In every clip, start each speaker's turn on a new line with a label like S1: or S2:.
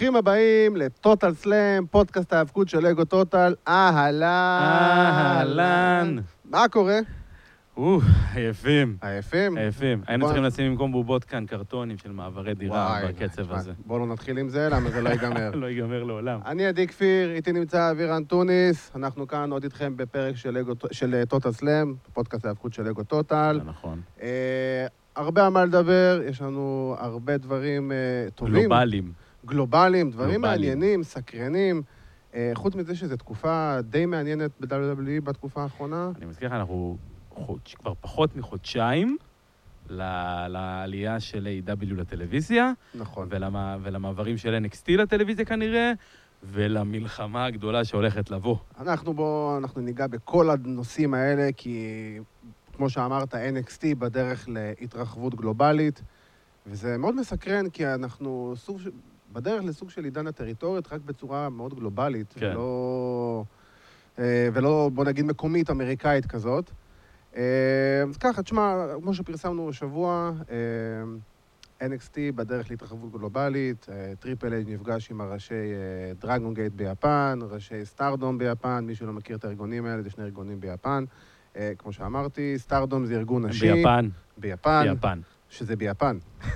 S1: ברוכים הבאים ל Total Slam, פודקאסט ההאבקות של לגו טוטל. אהלן.
S2: אהלן.
S1: מה קורה?
S2: או, עייפים,
S1: עייפים?
S2: עייפים. היינו צריכים לשים במקום בובות כאן קרטונים של מעברי דירה בקצב הזה.
S1: בואו לא נתחיל עם זה, למה זה לא ייגמר.
S2: לא ייגמר לעולם.
S1: אני עדי כפיר, איתי נמצא אבירן טוניס, אנחנו כאן עוד איתכם בפרק של של Total Slam, פודקאסט ההאבקות של לגו טוטל.
S2: נכון.
S1: אה, הרבה על מה לדבר, יש לנו הרבה דברים אה, טובים.
S2: גלובלים.
S1: גלובליים, דברים
S2: גלובליים.
S1: מעניינים, סקרנים. אה, חוץ מזה שזו תקופה די מעניינת ב-WWE בתקופה האחרונה.
S2: אני מזכיר לך, אנחנו חודש- כבר פחות מחודשיים לעלייה של A.W. לטלוויזיה,
S1: נכון.
S2: ולמה- ולמעברים של NXT לטלוויזיה כנראה, ולמלחמה הגדולה שהולכת לבוא.
S1: אנחנו בואו, אנחנו ניגע בכל הנושאים האלה, כי כמו שאמרת, NXT בדרך להתרחבות גלובלית, וזה מאוד מסקרן, כי אנחנו סוג, בדרך לסוג של עידן הטריטוריות, רק בצורה מאוד גלובלית,
S2: כן.
S1: ולא, אה, ולא, בוא נגיד, מקומית, אמריקאית כזאת. אה, אז ככה, תשמע, כמו שפרסמנו השבוע, אה, NXT בדרך להתרחבות גלובלית, טריפל אייץ' נפגש עם הראשי דרגון גייט ביפן, ראשי סטארדום ביפן, מי שלא מכיר את הארגונים האלה, זה שני ארגונים ביפן. כמו שאמרתי, סטארדום זה ארגון נשי.
S2: ביפן,
S1: ביפן.
S2: ביפן.
S1: שזה ביפן.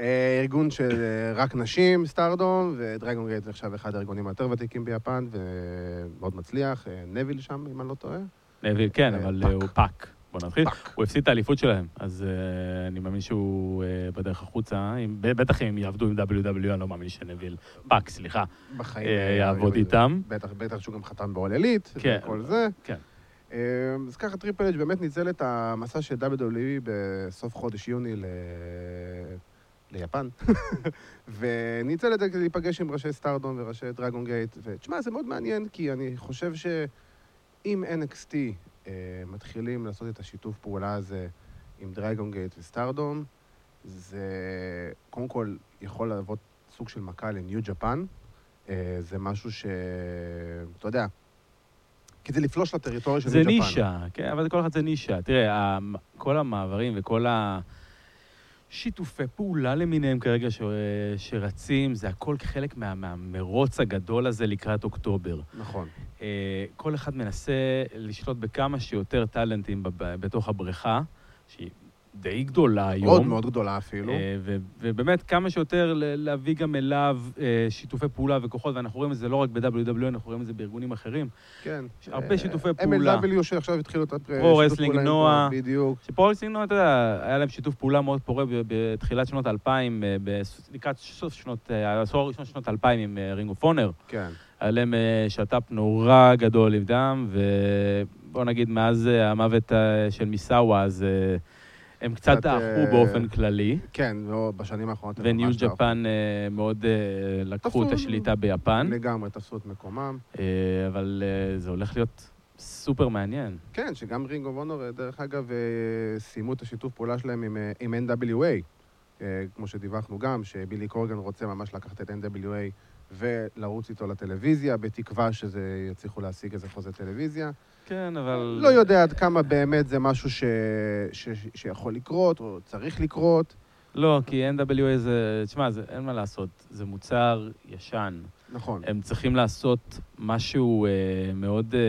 S1: אה, ארגון של אה, רק נשים, סטארדום, ודרגון גייט נחשב אחד הארגונים היותר ותיקים ביפן, ומאוד מצליח. אה, נביל שם, אם אני לא טועה.
S2: נביל, כן, אבל הוא פאק. בוא נתחיל. הוא הפסיד את האליפות שלהם, אז uh, אני מאמין שהוא uh, בדרך החוצה. אם, בטח אם הם יעבדו עם WWE, אני לא מאמין שנביל, פאק, סליחה,
S1: בחיים.
S2: אה, יעבוד איתם.
S1: בטח, בטח שהוא גם חתם ב-All Elite,
S2: כן.
S1: וכל זה.
S2: כן.
S1: אז ככה טריפל אייץ' באמת ניצל את המסע של WWE בסוף חודש יוני ל... ליפן, וניצל את זה כדי להיפגש עם ראשי סטארדום וראשי דרגון גייט, ותשמע, זה מאוד מעניין, כי אני חושב שאם NXT אה, מתחילים לעשות את השיתוף פעולה הזה עם דרגון גייט וסטארדום, זה קודם כל יכול להוות סוג של מכה לניו ג'פאן. אה, זה משהו ש... אתה יודע, כדי לפלוש לטריטוריה של
S2: זה
S1: ניו ג'פן.
S2: נישה, כן, אבל כל אחד זה נישה. תראה, כל המעברים וכל השיתופי פעולה למיניהם כרגע ש... שרצים, זה הכל חלק מה... מהמרוץ הגדול הזה לקראת אוקטובר.
S1: נכון.
S2: אה, כל אחד מנסה לשלוט בכמה שיותר טאלנטים בב- בתוך הבריכה, שהיא די גדולה היום.
S1: מאוד מאוד גדולה אפילו.
S2: אה, ו- ובאמת, כמה שיותר להביא גם אליו אה, שיתופי פעולה וכוחות, ואנחנו רואים את זה לא רק ב-WW, אנחנו רואים את זה בארגונים אחרים.
S1: כן.
S2: יש הרבה
S1: אה,
S2: שיתופי פעולה.
S1: MLW שעכשיו התחילו את הפר-
S2: פרו
S1: שיתוף
S2: רסלינג נועה.
S1: בדיוק.
S2: שפרו-רסלינג, אתה יודע, היה להם שיתוף פעולה מאוד פורה בתחילת שנות 2000, אה, בס- לקראת סוף שנות, אה, העשור הראשון שנות 2000 עם רינג אוף אונר.
S1: כן.
S2: היה להם אה, שת"פ נורא גדול עם דם, ובוא נגיד, מאז אה, המוות אה, של מיסאווה, אז אה, הם קצת דעכו
S1: אה,
S2: באופן כללי,
S1: כן, לא, בשנים האחרונות הם
S2: וניו
S1: ממש דעכו.
S2: ג'פן אה, מאוד אה, לקחו את השליטה ביפן,
S1: לגמרי תפסו את מקומם.
S2: אבל זה הולך להיות סופר מעניין.
S1: כן, שגם רינג אוף הונור, דרך אגב, סיימו את השיתוף פעולה שלהם עם, עם NWA. כמו שדיווחנו גם, שבילי קורגן רוצה ממש לקחת את NWA ולרוץ איתו לטלוויזיה, בתקווה שזה יצליחו להשיג איזה חוזה טלוויזיה.
S2: כן, אבל...
S1: לא יודע עד כמה באמת זה משהו ש... ש... שיכול לקרות, או צריך לקרות.
S2: לא, כי NWA זה... תשמע, זה- אין מה לעשות, זה מוצר ישן.
S1: נכון.
S2: הם צריכים לעשות משהו אה, מאוד אה,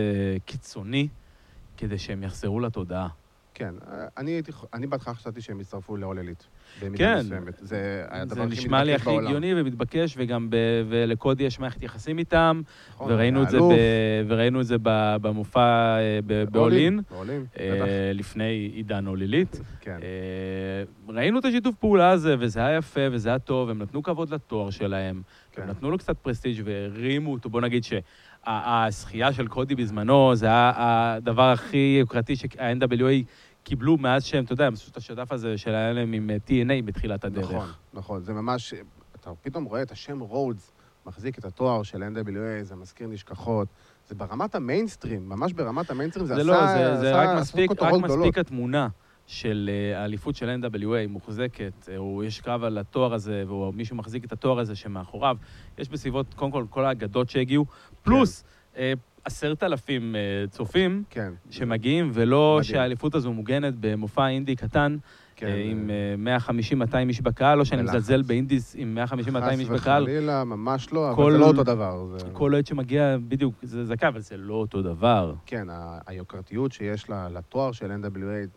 S2: קיצוני כדי שהם יחזרו לתודעה.
S1: כן, אני, הייתי, אני בהתחלה חשבתי שהם יצטרפו. במידה
S2: כן.
S1: מסוימת. זה
S2: זה נשמע לי הכי
S1: בעולם.
S2: הגיוני ומתבקש, וגם ב... ולקודי יש מערכת יחסים איתם,
S1: נכון,
S2: וראינו את, זה ב... וראינו את זה ב... במופע אה, באולין, אה,
S1: בטח.
S2: לפני עידן הולילית.
S1: כן.
S2: אה, ראינו את השיתוף פעולה הזה, וזה היה יפה, וזה היה טוב, הם נתנו כבוד לתואר שלהם,
S1: כן.
S2: הם נתנו לו קצת פרסטיג' והרימו אותו, בוא נגיד שהזכייה של קודי בזמנו, זה היה הדבר הכי יוקרתי שה-NWA קיבלו מאז שהם, אתה יודע, הם עשו את השדף הזה שהיה להם עם אה, TNA בתחילת הדרך.
S1: נכון, נכון. זה ממש, אתה פתאום רואה את השם רודס מחזיק את התואר של NWA, זה מזכיר נשכחות. זה ברמת המיינסטרים, ממש ברמת המיינסטרים, זה,
S2: זה
S1: עשה...
S2: לא, זה, זה
S1: עשה-
S2: רק
S1: עשה
S2: מספיק, רק. מספיק התמונה של אה, האליפות של NWA מוחזקת, אה, יש קרב על התואר הזה, ומישהו מחזיק את התואר הזה שמאחוריו. יש בסביבות, קודם כל, כל האגדות שהגיעו, פלוס,
S1: כן.
S2: אה, עשרת אלפים צופים
S1: כן.
S2: שמגיעים, ולא
S1: מדהים.
S2: שהאליפות הזו מוגנת במופע אינדי קטן,
S1: כן,
S2: עם
S1: אה,
S2: אה, 150-200 איש בקהל, לא שאני. מזלזל באינדיס עם 150-200 איש
S1: חס
S2: בקהל.
S1: וחלילה, ממש לא, אבל
S2: כל-
S1: זה לא אותו דבר. זה-
S2: כל אוהד שמגיע, בדיוק, זה זכה, אבל זה לא אותו דבר.
S1: כן, היוקרתיות שיש לה- לתואר של NWA,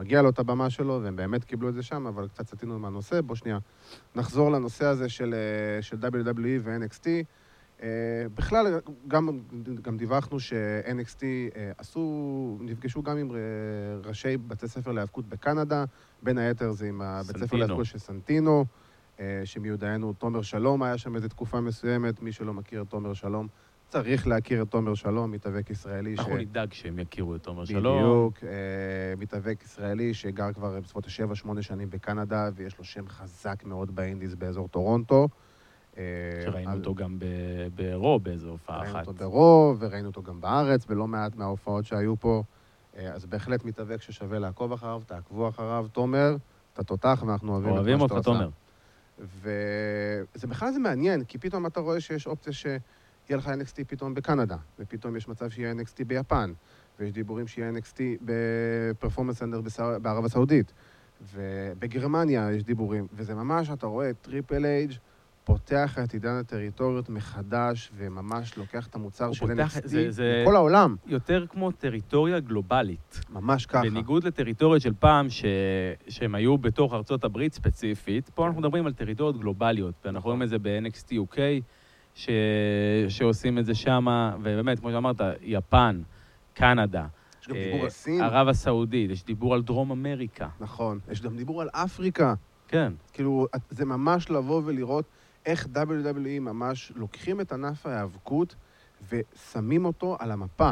S1: מגיע לו את הבמה שלו, והם באמת קיבלו את זה שם, אבל קצת סטינו מהנושא. בוא שנייה נחזור לנושא הזה של, אה, של WWE ו-NXT. אה, בכלל, גם, גם דיווחנו ש-NXT אה, עשו, נפגשו גם עם ראשי בתי ספר להיאבקות בקנדה, בין היתר זה עם הבית ספר. להיאבקות של סנטינו, שמיודענו תומר שלום היה שם איזו תקופה מסוימת, מי שלא מכיר תומר שלום, צריך להכיר את תומר שלום, מתאבק ישראלי.
S2: אנחנו
S1: ש-
S2: נדאג שהם יכירו את תומר שלום.
S1: בדיוק, אה, מתאבק ישראלי שגר כבר בסביבות ה-7-8 שנים בקנדה, ויש לו שם חזק מאוד באינדיז באזור טורונטו. אה,
S2: שראינו
S1: על-
S2: אותו גם ברו באיזו הופעה
S1: ראינו
S2: אחת.
S1: אותו ברוב, וראינו אותו גם בארץ, בלא מעט מההופעות שהיו פה. אה, אז בהחלט מתאבק ששווה לעקוב אחריו, תעקבו אחריו. תומר, אתה תותח, ואנחנו אוהבים את מה
S2: אוהבים
S1: שאתה
S2: אותך,
S1: עושה.
S2: תומר.
S1: וזה בכלל זה מעניין, כי פתאום אתה רואה שיש אופציה שיהיה לך NXT פתאום בקנדה, ופתאום יש מצב שיהיה NXT ביפן, ויש דיבורים שיהיה NXT ב performance center בערב הסעודית, ובגרמניה יש דיבורים, וזה ממש, אתה רואה את טריפל אייץ' פותח את עידן הטריטוריות מחדש, וממש לוקח את המוצר של
S2: פותח-
S1: NXT
S2: זה- זה-
S1: לכל העולם,
S2: יותר כמו טריטוריה גלובלית.
S1: ממש ככה.
S2: בניגוד לטריטוריות של פעם, ש... שהם היו בתוך ארצות הברית ספציפית, פה אנחנו מדברים על טריטוריות גלובליות, ואנחנו רואים את זה ב-NXT UK, ש... שעושים את זה שמה, ובאמת, כמו שאמרת, יפן, קנדה,
S1: יש גם
S2: אה,
S1: דיבור על סין,
S2: ערב הסעודית, יש דיבור על דרום אמריקה.
S1: נכון, יש גם דיבור על אפריקה.
S2: כן.
S1: כאילו, זה ממש לבוא ולראות איך WWE ממש לוקחים את ענף ההיאבקות ושמים אותו על המפה.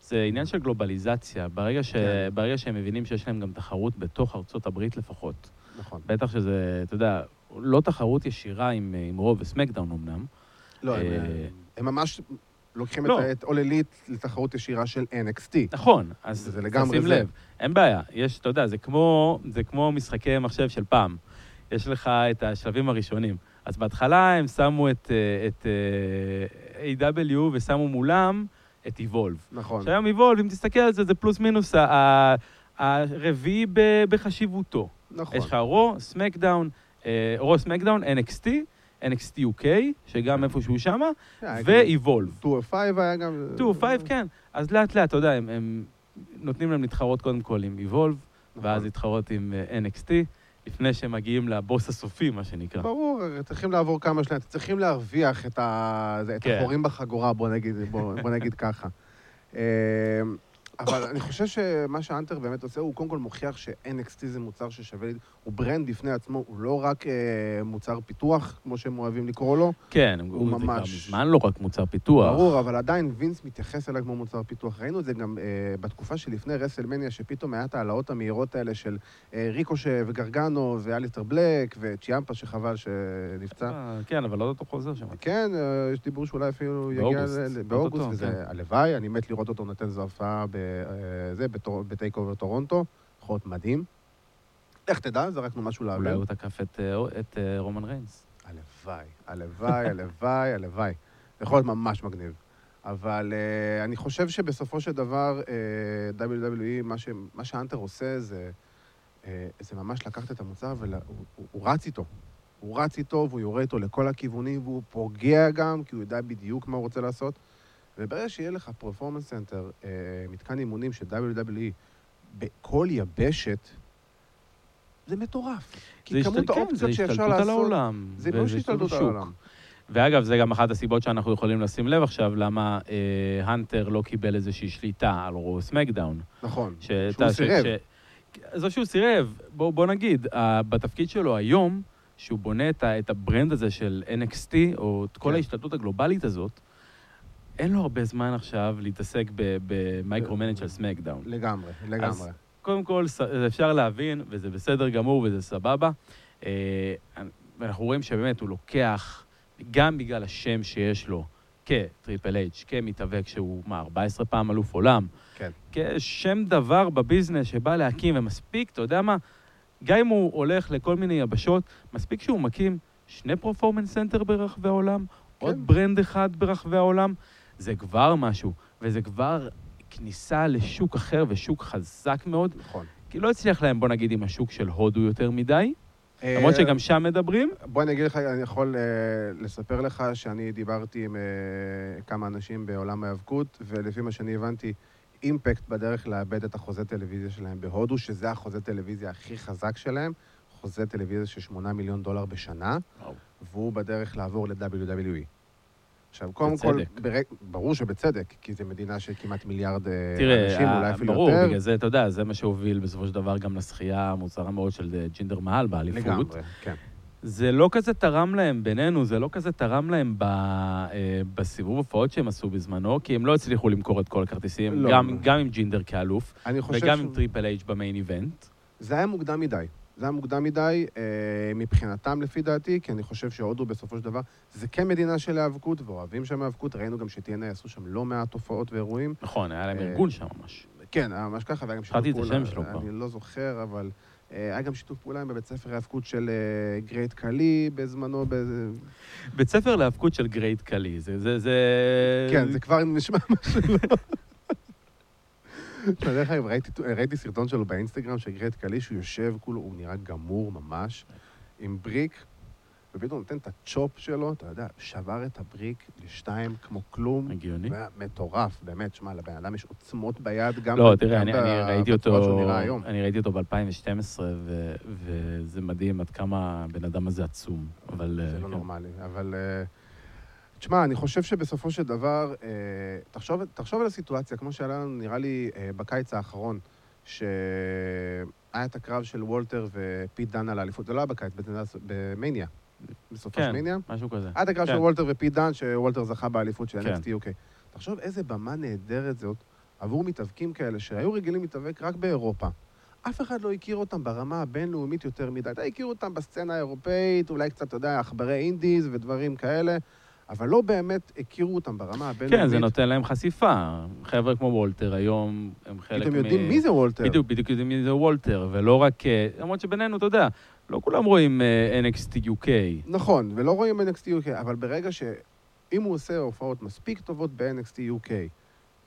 S2: זה עניין של גלובליזציה. ברגע, ש...
S1: כן.
S2: ברגע שהם מבינים שיש להם גם תחרות בתוך ארצות הברית לפחות,
S1: נכון.
S2: בטח שזה, אתה יודע, לא תחרות ישירה עם, עם רוב וסמקדאון אמנם,
S1: לא, הם,
S2: אה,
S1: הם ממש לוקחים
S2: לא.
S1: את, את All Elite לתחרות ישירה של NXT.
S2: נכון, אז
S1: זה לגמרי
S2: תשים
S1: זה.
S2: לב, אין בעיה, יש, אתה יודע, זה כמו, זה כמו משחקי מחשב של פעם. יש לך את השלבים הראשונים. אז בהתחלה הם שמו את, אה, את אה, A.W. ושמו מולם את Evolve.
S1: נכון.
S2: שהיום Evolve, אם תסתכל על זה, זה פלוס מינוס הרביעי בחשיבותו.
S1: נכון.
S2: יש לך רו, סמקדאון, אה, רו, סמקדאון, NXT, NXT UK, שגם איפשהו שמה,
S1: גם
S2: ו-Evolve.
S1: 205 היה גם...
S2: 2-5, כן. אז לאט לאט, אתה יודע, הם, נותנים להם להתחרות קודם כל עם Evolve,
S1: נכון.
S2: ואז להתחרות עם אה, NXT, לפני שהם מגיעים לבוס הסופי, מה שנקרא.
S1: ברור, צריכים לעבור כמה שניות, צריכים להרוויח את, ה... את
S2: כן.
S1: החורים בחגורה, בוא נגיד, בוא, בוא נגיד ככה. אבל אני חושב שמה שאנטר באמת עושה, הוא קודם כל מוכיח ש-NXT זה מוצר ששווה, הוא ברנד בפני עצמו, הוא לא רק אה, מוצר פיתוח, כמו שהם אוהבים לקרוא לו,
S2: כן, הם-
S1: הוא
S2: זה כבר
S1: ממש-
S2: מזמן לא רק מוצר פיתוח.
S1: ברור, אבל עדיין וינס מתייחס אליו כמו מוצר פיתוח. ראינו את זה גם אה, בתקופה שלפני רסלמניה, שפתאום היה את ההעלאות המהירות האלה של אה, ריקושט וגרגנו ואליסטר בלק וצ'יאמפה, שחבל שנפצע.
S2: אה, כן, אבל לא אותו חוזר שם.
S1: כן, אה, יש דיבור שאולי אפילו יגיע
S2: באוגוסט.
S1: ל- באוגוסט, וזה
S2: כן.
S1: הלוואי, אני מת לראות אותו נותן זו הופעה בזה, ב-TakeOver טורונטו, יכול להיות מדהים. איך תדע, זרקנו משהו
S2: אולי
S1: לאוויר.
S2: הוא תקף את, אה, את אה, רומן ריינס.
S1: הלוואי, הלוואי, הלוואי, הלוואי. זה יכול להיות ממש מגניב. אבל uh, אני חושב שבסופו של דבר, uh, WWE, מה, ש, מה שהאנטר עושה זה, uh, זה ממש לקחת את המוצר והוא הוא, הוא רץ איתו. הוא רץ איתו והוא יורה איתו לכל הכיוונים והוא פוגע גם, כי הוא יודע בדיוק מה הוא רוצה לעשות. וברגע שיהיה לך performance center, uh, מתקן אימונים של WWE בכל יבשת, זה מטורף. כי
S2: זה
S1: כמות
S2: כן,
S1: האופציות
S2: זה
S1: שאפשר
S2: השתלטות על
S1: לעשות...
S2: העולם.
S1: זה ממש השתלטות על. העולם.
S2: ואגב, זה גם אחת הסיבות שאנחנו יכולים לשים לב עכשיו, למה אה, האנטר לא קיבל איזושהי שליטה על רואו סמאקדאון.
S1: נכון.
S2: שאתה-
S1: שהוא
S2: ש-
S1: סירב.
S2: ש- עזוב שהוא סירב, בוא, בוא נגיד, uh, בתפקיד שלו היום, שהוא בונה את, ה- את ה brand הזה של NXT, או את כל
S1: כן.
S2: ההשתלטות הגלובלית הזאת, אין לו הרבה זמן עכשיו להתעסק ב micro-manage של סמאקדאון.
S1: לגמרי, לגמרי.
S2: קודם כל, אפשר להבין, וזה בסדר גמור וזה סבבה. אה, ואנחנו רואים שבאמת הוא לוקח, גם בגלל השם שיש לו כטריפל אייץ', כמתאבק שהוא, מה, 14 פעם אלוף עולם,
S1: כן.
S2: כשם דבר ב business שבא להקים, ומספיק, אתה יודע מה, גם אם הוא הולך לכל מיני יבשות, מספיק שהוא מקים שני performance center ברחבי העולם, עוד brand אחד ברחבי העולם, זה כבר משהו. וזה כבר כניסה לשוק אחר ושוק חזק מאוד,
S1: נכון.
S2: כי לא הצליח להם, בוא נגיד, עם השוק של הודו יותר מדי, למרות
S1: אה,
S2: שגם שם מדברים.
S1: בוא אני אגיד לך, אני יכול אה, לספר לך שאני דיברתי עם אה, כמה אנשים בעולם ההיאבקות, ולפי מה שאני הבנתי, אימפקט בדרך לאבד את החוזה טלוויזיה שלהם בהודו, שזה החוזה טלוויזיה הכי חזק שלהם, חוזה טלוויזיה של 8 מיליון דולר בשנה,
S2: וואו.
S1: והוא בדרך לעבור ל-WWE. עכשיו, קודם כל. ברק, ברור שבצדק, כי זו מדינה של כמעט מיליארד אה,
S2: תראה,
S1: אנשים,
S2: ה-
S1: אולי אפילו
S2: ברור,
S1: יותר.
S2: בגלל זה, אתה יודע, זה מה שהוביל בסופו של דבר גם לזכייה המוזרה מאוד של אה, ג'ינדר מהל באליפות.
S1: לגמרי, כן.
S2: זה לא כזה תרם להם, בינינו, זה לא כזה תרם להם ב, אה, בסיבוב הופעות שהם עשו בזמנו, כי הם לא הצליחו למכור את כל הכרטיסים,
S1: לא.
S2: גם, גם עם ג'ינדר כאלוף, וגם
S1: ש-
S2: עם טריפל אייץ' ב main event.
S1: זה היה מוקדם מדי. זה היה מוקדם מדי אה, מבחינתם, לפי דעתי, כי אני חושב שהודו בסופו של דבר, זה כן מדינה של היאבקות, ואוהבים שם היאבקות. ראינו גם ש-TNA עשו שם לא מעט הופעות ואירועים.
S2: נכון, היה להם
S1: אה,
S2: ארגון שם ממש.
S1: כן, היה ממש ככה, והיה גם שיתוף
S2: שכחתי את
S1: פעולה.
S2: השם שלו כבר.
S1: אני לא זוכר, אבל אה, היה גם שיתוף פעולה עם בבית ספר היאבקות של גרייט קלי בזמנו. באיזה...
S2: בית ספר להאבקות של גרייט קלי, זה... זה, זה...
S1: כן, זה כבר נשמע משהו לא... דרך אגב, ראיתי, סרטון שלו באינסטגרם של גרייט קלי, שהוא יושב, כולו, הוא נראה גמור ממש, עם brick, ופתאום נותן את ה chop שלו, אתה יודע, שבר את ה brick לשתיים כמו כלום.
S2: הגיוני.
S1: זה מטורף, באמת, שמע, לבן אדם יש עוצמות ביד, גם
S2: לא, תראה, אני,
S1: ב-
S2: אני ראיתי אותו. אני ראיתי אותו ב-2012, ו- וזה מדהים עד כמה הבן אדם הזה עצום. אבל...
S1: זה
S2: אה,
S1: לא
S2: כן.
S1: נורמלי, אבל... אה, תשמע, אני חושב שבסופו של דבר, אה, תחשוב, תחשוב על הסיטואציה, כמו שהיה לנו, נראה לי, אה, בקיץ האחרון, שהיה את הקרב של וולטר ופיט דן על האליפות, זה לא היה בקיץ, במניה, בסופה של
S2: כן,
S1: מניה.
S2: משהו כזה.
S1: היה את הקרב של
S2: כן.
S1: וולטר ופיט דן, שוולטר זכה באליפות של
S2: כן.
S1: NXT UK. תחשוב איזה במה נהדרת זאת עבור מתאבקים כאלה, שהיו רגילים להתאבק רק באירופה. אף אחד לא הכיר אותם ברמה הבינלאומית יותר מדי. אתה הכיר אותם בסצנה האירופאית, אולי קצת, אתה יודע, עכברי indies ודברים כאלה, אבל לא באמת הכירו אותם ברמה הבינלאומית.
S2: כן, זה נותן להם חשיפה. חבר'ה כמו וולטר היום, הם חלק
S1: פתאום יודעים מי זה וולטר.
S2: בדיוק, בדיוק יודעים מי זה וולטר, ולא רק... אה, למרות שבינינו, אתה יודע, לא כולם רואים אה, NXT UK.
S1: נכון, ולא רואים NXT UK, אבל ברגע ש... אם הוא עושה הופעות מספיק טובות ב-NXT UK,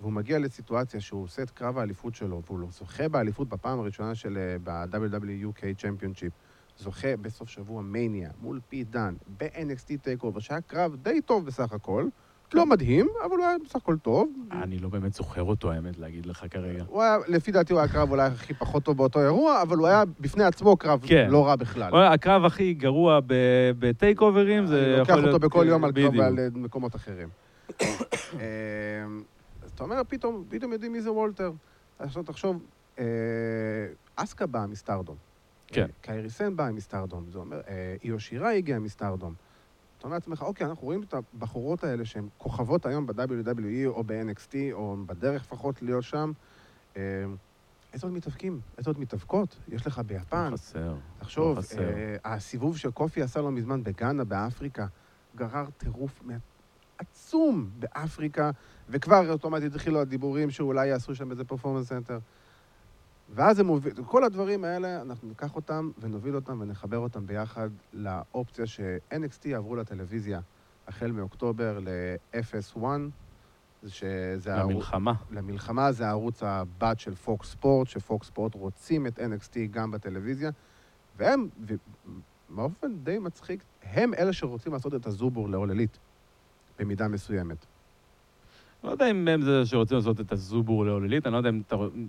S1: והוא מגיע לסיטואציה שהוא עושה את קרב האליפות שלו, והוא לא זוכה באליפות בפעם הראשונה של... אה, ב-WWE UK Championship, זוכה בסוף שבוע מניה מול פיט דן ב-NXT TakeOver, שהיה קרב די טוב בסך הכל. לא מדהים, אבל הוא היה בסך הכל טוב.
S2: אני לא באמת זוכר אותו, האמת, להגיד לך כרגע.
S1: הוא היה, לפי דעתי הוא היה הקרב אולי הכי פחות טוב באותו אירוע, אבל הוא היה בפני עצמו קרב
S2: כן.
S1: לא רע בכלל.
S2: הקרב הכי גרוע בטייק אוברים זה
S1: אני
S2: יכול
S1: לוקח
S2: להיות...
S1: אותו בכל יום על קרב. ועל מקומות אחרים. אמ, אז אתה אומר, פתאום, פתאום יודעים מי זה וולטר. עכשיו תחשוב, אה, אסקה באה מסטארדום.
S2: כן.
S1: אה, קיירי סן באה מסטארדום. זה אומר, אה, איו שירה הגיעה מסטארדום. אתה אומר לעצמך, אוקיי, אנחנו רואים את הבחורות האלה שהן כוכבות היום ב-WWE או ב-NXT, או בדרך לפחות להיות שם. אה, איזה עוד מתאבקים? איזה עוד מתאבקות? יש לך ביפן,
S2: לא חסר.
S1: תחשוב,
S2: לא חסר.
S1: אה, הסיבוב שקופי עשה לא מזמן בגאנה, באפריקה, גרר טירוף עצום באפריקה, וכבר אוטומטית התחילו הדיבורים שאולי יעשו שם איזה Performance Center. ואז הם מוביל, כל הדברים האלה, אנחנו ניקח אותם ונוביל אותם ונחבר אותם ביחד לאופציה ש-NXT יעברו לטלוויזיה החל מאוקטובר ל-FS1, שזה הערוץ...
S2: למלחמה.
S1: למלחמה זה הערוץ הבת של פוקס ספורט, שפוקס ספורט רוצים את NXT גם בטלוויזיה, והם, באופן די מצחיק, הם אלה שרוצים לעשות את הזובור elite, במידה מסוימת.
S2: לא יודע אם הם זה שרוצים לעשות את הזובור לעוללית, אני לא יודע אם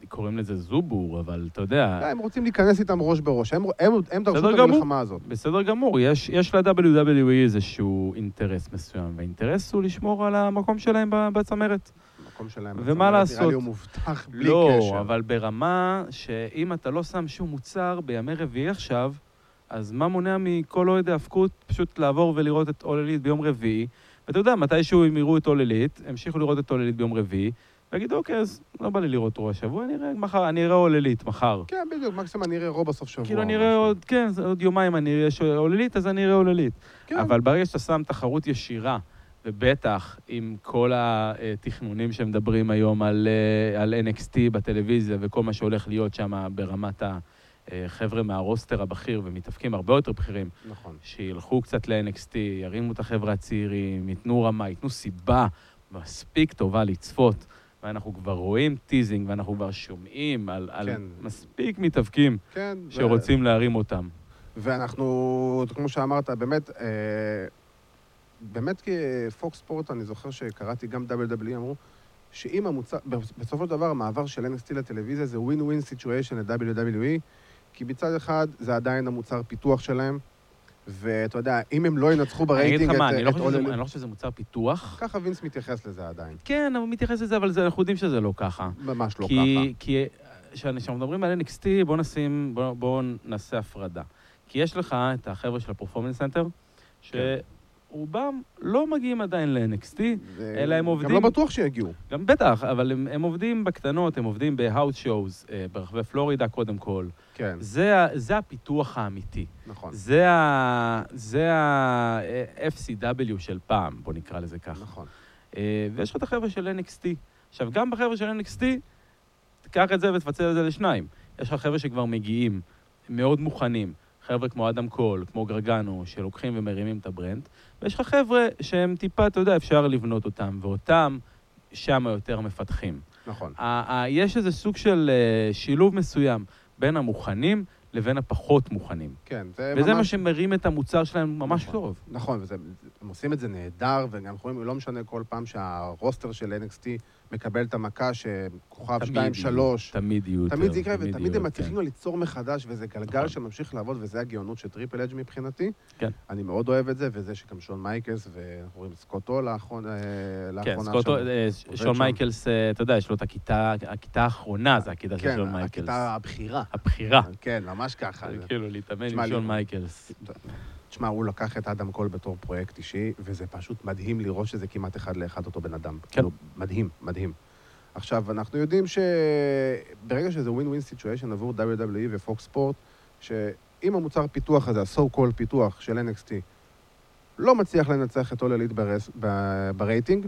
S2: קוראים לזה זובור, אבל אתה יודע,
S1: הם רוצים להיכנס איתם ראש בראש, הם, הם, הם דרשו את. המלחמה הזאת.
S2: בסדר גמור, יש, יש ל-WWE איזשהו אינטרס מסוים, והאינטרס הוא לשמור על המקום שלהם בצמרת.
S1: המקום שלהם.
S2: ומה
S1: בצמרת, נראה? לי הוא מובטח בלי
S2: לא,
S1: קשר.
S2: אבל ברמה שאם אתה לא שם שום מוצר בימי רביעי עכשיו, אז מה מונע מכל אוהד ההאבקות פשוט לעבור ולראות את אוללית ביום רביעי? ואתה יודע, מתישהו הם יראו את אוללית, המשיכו לראות את אוללית ביום רביעי, ויגידו, אוקיי, אז לא בא לי לראות רוע השבוע, אני אראה מחר, אני אראה אוללית מחר.
S1: כן, בדיוק, מקסימום אני אראה רוב בסוף שבוע.
S2: כאילו אני אראה. עוד, כן, עוד יומיים אני אראה אוללית, אז אני אראה אוללית.
S1: כן.
S2: אבל ברגע שאתה שם תחרות ישירה, ובטח עם כל התכנונים שמדברים היום על, אה, על NXT בטלוויזיה וכל מה שהולך להיות שם ברמת החבר'ה מה roster הבכיר ומתאבקים הרבה יותר בכירים,
S1: נכון.
S2: שילכו קצת ל-NXT, ירימו את החבר'ה הצעירים, ייתנו רמה, ייתנו סיבה מספיק טובה לצפות ואנחנו כבר רואים teasing, ואנחנו כבר שומעים על, על
S1: כן.
S2: מספיק מתאבקים
S1: כן. ו-
S2: שרוצים להרים אותם.
S1: ואנחנו, כמו שאמרת, באמת, אה, באמת כפוקס ספורט, אני זוכר שקראתי גם WWE, אמרו שאם המוצר, בסופו של דבר המעבר של NXT לטלוויזיה זה win situation ל-WWE, כי מצד אחד זה עדיין המוצר פיתוח שלהם, ואתה יודע, אם הם לא ינצחו
S2: אגיד
S1: ברייטינג
S2: לך
S1: את
S2: מה, אני לא חושב
S1: All
S2: שזה-
S1: Elite-
S2: אני לא חושב שזה מוצר פיתוח.
S1: ככה וינס מתייחס לזה עדיין.
S2: כן, הוא מתייחס לזה, אבל אנחנו יודעים שזה לא ככה.
S1: ממש לא
S2: כי, כי כשאנחנו מדברים על NXT, בואו נשים, בואו בוא נעשה הפרדה. כי יש לך את החבר'ה של ה Performance Center, שרובם לא מגיעים עדיין ל-NXT,
S1: ככה.
S2: אלא הם עובדים-
S1: גם לא בטוח שיגיעו.
S2: גם בטח, אבל הם, עובדים בקטנות, הם עובדים בהאוס שואוז, ברחבי פלורידה קודם כל.
S1: כן,
S2: זה, זה הפיתוח האמיתי.
S1: נכון.
S2: זה ה-FCW של פעם, בוא נקרא לזה ככה.
S1: נכון.
S2: אה, ויש לך את החבר'ה של NXT. עכשיו, גם בחבר'ה של NXT, תיקח את זה ותפצל את זה לשניים. יש לך חבר'ה שכבר מגיעים, מאוד מוכנים. חבר'ה כמו אדם קול, כמו גרגנו, שלוקחים ומרימים את ה brand. ויש לך חבר'ה שהם טיפה, אתה יודע, אפשר לבנות אותם, ואותם שם יותר מפתחים.
S1: נכון.
S2: ה- ה- יש איזה סוג של אה, שילוב מסוים בין המוכנים לבין הפחות מוכנים.
S1: כן, זה
S2: וזה מה
S1: ממש...
S2: שמרים את המוצר שלהם ממש
S1: נכון.
S2: טוב.
S1: נכון, וזה, הם עושים את זה נהדר, וגם אנחנו רואים, לא משנה כל פעם שה roster של NXT מקבל את המכה שכוכב
S2: תמיד
S1: 2, 3,
S2: תמיד יהיו יותר.
S1: תמיד זה יקרה, ותמיד הם מצליחים
S2: כן.
S1: ליצור מחדש, וזה גלגל
S2: נכון.
S1: שממשיך לעבוד, וזה הגאונות של טריפל אייץ' מבחינתי.
S2: כן.
S1: אני מאוד אוהב את זה, וזה שגם שון מייקלס, ואנחנו רואים סקוטו לאחרונה
S2: כן, סקוטו,
S1: שם.
S2: אה, שון. מייקלס, אה, אתה יודע, יש לו את הכיתה, הכיתה האחרונה זה הכיתה של
S1: כן,
S2: שון מייקלס.
S1: הכיתה הבכירה.
S2: הבכירה.
S1: כן, ממש ככה.
S2: כאילו להתאמן עם שון מייקלס.
S1: תשמע, הוא לקח את אדם קול בתור פרויקט אישי, וזה פשוט מדהים לראות שזה כמעט אחד לאחד אותו בן אדם.
S2: כן.
S1: כאילו, מדהים, מדהים. עכשיו, אנחנו יודעים שברגע שזה win win situation עבור WWE ופוקס ספורט, שאם המוצר פיתוח הזה, ה-so called פיתוח של NXT, לא מצליח לנצח את Elite ברס, ב, ברייטינג,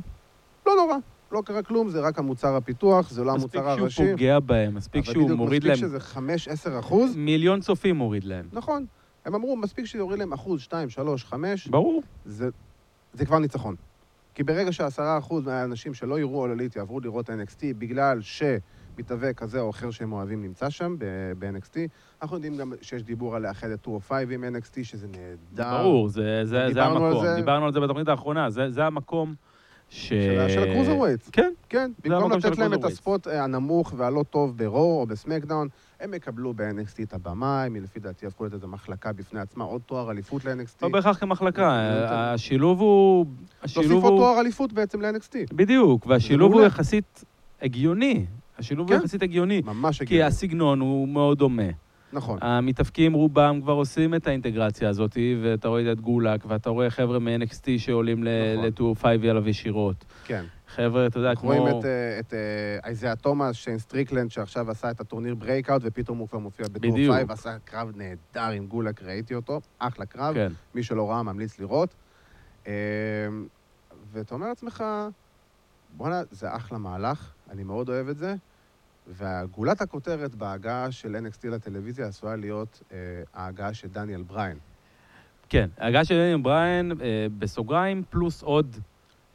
S1: לא נורא, לא קרה כלום, זה רק המוצר הפיתוח, זה לא
S2: מספיק
S1: המוצר
S2: שהוא
S1: הראשי.
S2: פוגע בהם, מספיק
S1: אבל
S2: שהוא
S1: בדיוק,
S2: מוריד להם
S1: מספיק שזה 5-10 אחוז,
S2: מיליון צופים מוריד להם.
S1: נכון. הם אמרו, מספיק שיוריד להם אחוז, 2, 3, 5,
S2: ברור.
S1: זה, זה כבר ניצחון. כי ברגע שעשרה אחוז מהאנשים שלא יראו עוללית יעברו לראות NXT בגלל שמתאבק כזה או אחר שהם אוהבים נמצא שם ב-NXT, אנחנו יודעים גם שיש דיבור על לאחד את 205 עם NXT, שזה נהדר.
S2: ברור, זה- זה זה
S1: דיברנו על
S2: המקום.
S1: זה.
S2: דיברנו על זה בתוכנית האחרונה, זה זה המקום ש...
S1: של, של.
S2: כן,
S1: כן, במקום
S2: המקום
S1: לתת להם את. הספוט אה, הנמוך והלא טוב ברו או בסמקדאון, הם יקבלו ב-NXT את הבמה, הם לפי דעתי יהפכו איזו מחלקה בפני עצמה, עוד תואר אליפות ל-NXT.
S2: לא בהכרח כמחלקה,
S1: זה-
S2: השילוב הוא... השילוב
S1: להוסיף עוד
S2: הוא...
S1: תואר אליפות בעצם ל-NXT.
S2: בדיוק, והשילוב הוא. יחסית הגיוני. השילוב הוא
S1: כן.
S2: יחסית הגיוני.
S1: ממש
S2: כי
S1: הגיוני.
S2: הסגנון הוא מאוד דומה.
S1: נכון.
S2: המתאבקים רובם כבר עושים את האינטגרציה הזאת, ואתה רואה את גולק, ואתה רואה חבר'ה מ-NXT שעולים
S1: נכון.
S2: ל-205 עליו ישירות.
S1: כן.
S2: חבר'ה, אתה יודע, כמו...
S1: רואים את, אה, את אה, אייזאה תומאס, שיין סטריקלנד, שעכשיו עשה את הטורניר Breakout, ופתאום הוא כבר מופיע בטור
S2: בדיוק.
S1: 5, ועשה קרב נהדר עם גולק, ראיתי אותו, אחלה קרב,
S2: כן.
S1: מי שלא ראה ממליץ לראות. אה, ואתה אומר לעצמך, בואנה, זה אחלה מהלך, אני מאוד אוהב את זה, וגולת הכותרת בהגעה של NXT לטלוויזיה עשויה להיות אה, ההגעה של דניאל בריין.
S2: כן, ההגעה של דניאל בריין, אה, בסוגריים, פלוס עוד...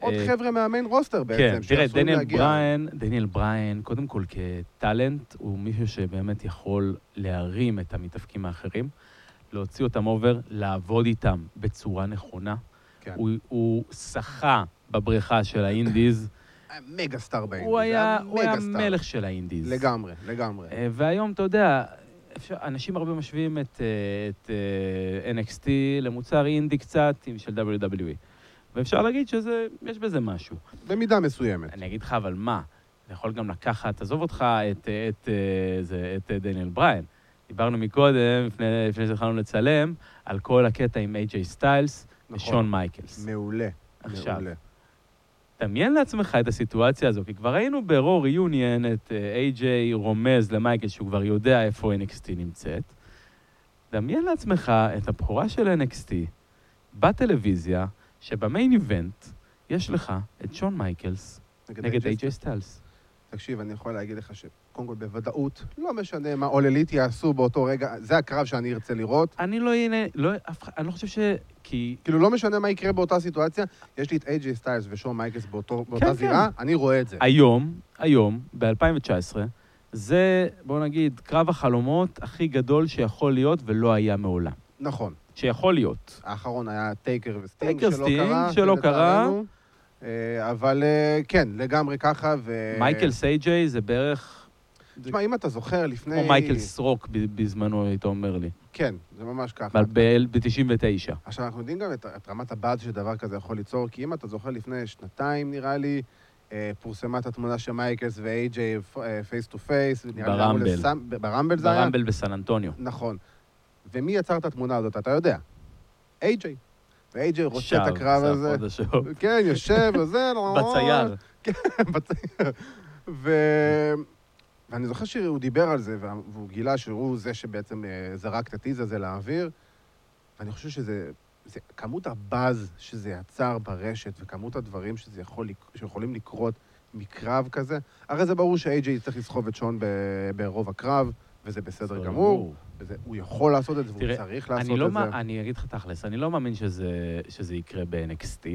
S1: עוד
S2: אה,
S1: חבר'ה מה-main roster בעצם,
S2: כן, תראה, דניאל. בריין, דניאל בריין, קודם כל כ-talent, הוא מישהו שבאמת יכול להרים את המתאבקים האחרים, להוציא אותם over, לעבוד איתם בצורה נכונה.
S1: כן.
S2: הוא, הוא שחה בבריכה של ה-indies,
S1: mega star ב-indies.
S2: הוא היה, הוא היה
S1: mega star.
S2: מלך של ה-indies.
S1: לגמרי, לגמרי.
S2: אה, והיום, אתה יודע, אפשר, אנשים הרבה משווים את, אה, את אה, NXT למוצר אינדי קצת עם של WWE. ואפשר להגיד שזה, יש בזה משהו.
S1: במידה מסוימת.
S2: אני אגיד לך, אבל מה? אתה יכול גם לקחת, עזוב אותך, את, את, אה, זה, את אה, דניאל בריין. דיברנו מקודם, לפני, לפני שהתחלנו לצלם, על כל הקטע עם איי-ג'יי סטיילס ושון מייקלס.
S1: מעולה.
S2: עכשיו,
S1: מעולה.
S2: דמיין לעצמך את הסיטואציה הזו, כי כבר ראינו ב-Raw Reunion את איי-ג'יי רומז למייקל שהוא כבר יודע איפה NXT נמצאת. דמיין לעצמך את הבכורה של NXT בטלוויזיה, שב-main event יש לך את שון מייקלס נגד
S1: AJ
S2: איי-ג'יי סטיילס.
S1: תקשיב, אני יכול להגיד לך שקודם כל בוודאות, לא משנה מה All Elite יעשו באותו רגע, זה הקרב שאני ארצה לראות.
S2: אני לא אהנה, לא, אף אחד- אני לא חושב ש... כי...
S1: כאילו, לא משנה מה יקרה באותה סיטואציה, יש לי את איי-ג'יי סטיילס ושון מייקלס באותו- באותה
S2: כן.
S1: זירה, אני רואה את זה.
S2: היום, היום, ב-2019, זה, בוא נגיד, קרב החלומות הכי גדול שיכול להיות ולא היה מעולם.
S1: נכון.
S2: שיכול להיות.
S1: האחרון היה טייקר וסטינג,
S2: טייקר
S1: שלא
S2: סטינג,
S1: קרה.
S2: שלא קרה.
S1: אה, אבל אה, כן, לגמרי ככה, ו...
S2: מייקל סייג'יי זה בערך
S1: תשמע, אם אתה זוכר לפני...
S2: כמו מייקל סרוק בזמנו, היית אומר לי.
S1: כן, זה ממש ככה.
S2: ב-99.
S1: עכשיו, אנחנו יודעים גם את, את רמת הבאז שדבר כזה יכול ליצור, כי אם אתה זוכר לפני שנתיים, נראה לי, אה, פורסמה את התמונה של מייקלס ואיי-ג'יי face to face.
S2: ב-Rumble.
S1: ב-Rumble זה היה?
S2: ב-Rumble בסן אנטוניו.
S1: נכון. ומי יצר את התמונה הזאת, אתה יודע. איי-ג'יי. ואיי-ג'יי רוצה את הקרב הזה. כן, יושב וזה,
S2: בצייר.
S1: בצייר. ו... ואני זוכר שהוא דיבר על זה, וה- והוא גילה שהוא זה שבעצם אה, זרק את ה-tease הזה לאוויר, ואני חושב שזה... זה, כמות ה-buzz שזה יצר ברשת, וכמות הדברים שזה יכול, שיכולים לקרות מקרב כזה, הרי זה ברור שאיי-ג'יי יצטרך לסחוב את שון ב, ברוב הקרב, וזה בסדר גמור, הוא יכול לעשות את זה, והוא
S2: תראה,
S1: צריך לעשות
S2: לא,
S1: את זה.
S2: מה- אני אגיד לך תכלס, אני לא מאמין שזה, שזה יקרה ב-NXT.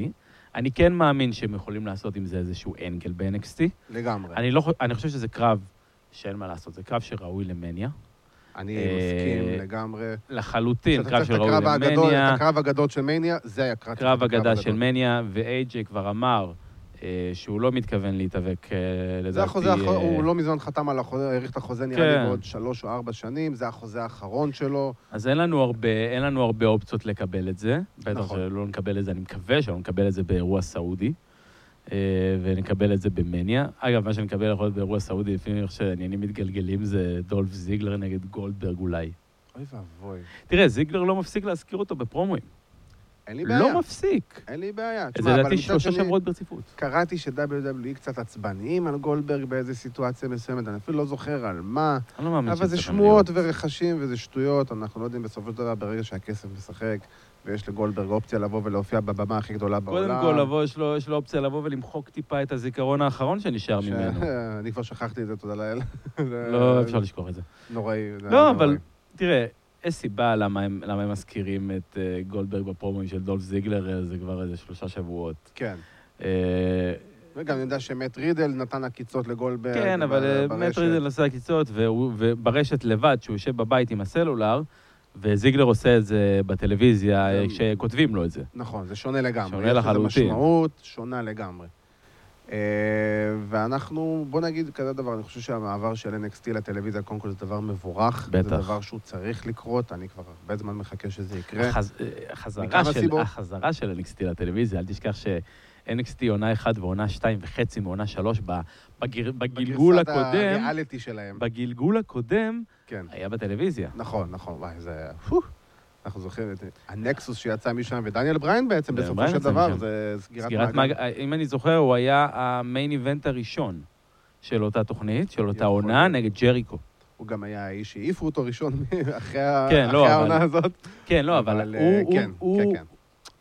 S2: אני כן מאמין שהם יכולים לעשות עם זה איזשהו אנגל ב-NXT.
S1: לגמרי.
S2: אני, לא, אני חושב שזה קרב שאין מה לעשות, זה קרב שראוי למניה.
S1: אני
S2: אה,
S1: מסכים לגמרי.
S2: לחלוטין, קרב
S1: הקרב הגדול,
S2: למניה.
S1: את הקרב הגדול של מניה, זה היה קרב
S2: קרב אגדה של
S1: הגדול.
S2: מניה, ואיי-ג'יי כבר אמר שהוא לא מתכוון להתאבק, אה, לדעתי...
S1: זה החוזה האחרון,
S2: אה,
S1: הוא לא מזמן חתם על החוזה, האריך את החוזה נראה
S2: כן.
S1: לי בעוד שלוש או ארבע שנים, זה החוזה האחרון שלו.
S2: אז אין לנו הרבה, אין לנו הרבה אופציות לקבל את זה. בטח
S1: נכון.
S2: שלא נקבל את זה, אני מקווה שלא נקבל את זה באירוע סעודי, אה, ונקבל את זה במניה. אגב, מה שנקבל יכול להיות באירוע סעודי, לפעמים איך שעניינים מתגלגלים, זה דולף זיגלר נגד גולדברג אולי.
S1: אוי ואבוי.
S2: תראה, זיגלר לא מפסיק להזכיר אותו בפרומואים.
S1: אין לי בעיה.
S2: לא מפסיק.
S1: אין לי בעיה.
S2: זה לדעתי שלושה שבועות ברציפות.
S1: קראתי ש-WWE קצת עצבניים על גולדברג באיזו סיטואציה מסוימת, אני אפילו לא זוכר על מה,
S2: אני לא מאמין
S1: אבל זה
S2: שזה
S1: שמועות. ורכשים וזה שטויות, אנחנו לא יודעים בסופו של דבר, ברגע שהכסף משחק, ויש לגולדברג אופציה לבוא ולהופיע בבמה הכי גדולה בעולם.
S2: קודם כל, לבוא, יש לו, יש לו אופציה לבוא ולמחוק טיפה את הזיכרון האחרון שנשאר
S1: ש-
S2: ממנו.
S1: אני כבר שכחתי את זה, תודה לאל.
S2: לא, אפשר לשכוח את זה.
S1: נוראי.
S2: לא, אבל. תראה, יש סיבה למה הם, למה הם מזכירים את אה, גולדברג בפרומואים של דולף זיגלר, אה, זה כבר איזה שלושה שבועות.
S1: כן.
S2: אה,
S1: וגם אני יודע שמט רידל נתן עקיצות לגולדברג.
S2: כן,
S1: ב-
S2: אבל אה,
S1: ברשת.
S2: מאט רידל עושה עקיצות, וברשת לבד, שהוא יושב בבית עם הסלולר, וזיגלר עושה את זה בטלוויזיה,
S1: גם-
S2: כשכותבים לו את זה.
S1: נכון, זה שונה לגמרי.
S2: שונה
S1: יש לזה
S2: לחלוטין.
S1: משמעות שונה לגמרי. אה, ואנחנו, בוא נגיד כזה דבר, אני חושב שהמעבר של NXT לטלוויזיה, קודם כל זה דבר מבורך.
S2: בטח.
S1: זה דבר שהוא צריך לקרות, אני כבר הרבה זמן מחכה שזה יקרה.
S2: החז- אה, החזרה של. החזרה של NXT לטלוויזיה, אל תשכח ש-NXT עונה 1 ועונה 2 וחצי מעונה 3 בגיר, בגלגול
S1: בגרסת
S2: הקודם,
S1: הריאליטי שלהם.
S2: בגלגול הקודם
S1: כן.
S2: היה בטלוויזיה.
S1: נכון, נכון, וואי, זה... אנחנו זוכרים את הנקסוס שיצא משם, ודניאל בריין בעצם, בסופו של דבר. זה סגירת
S2: סגירת
S1: מעגל.
S2: מעגל, אם אני זוכר, הוא היה ה-main event הראשון של אותה תוכנית, של אותה עונה. נגד ג'ריקו.
S1: הוא גם היה האיש שהעיפו אותו ראשון אחרי
S2: כן,
S1: אחרי
S2: לא, אבל-
S1: העונה הזאת.
S2: כן, לא, אבל
S1: אבל,
S2: הוא,
S1: אה,
S2: הוא,
S1: כן,
S2: הוא,
S1: כן, כן.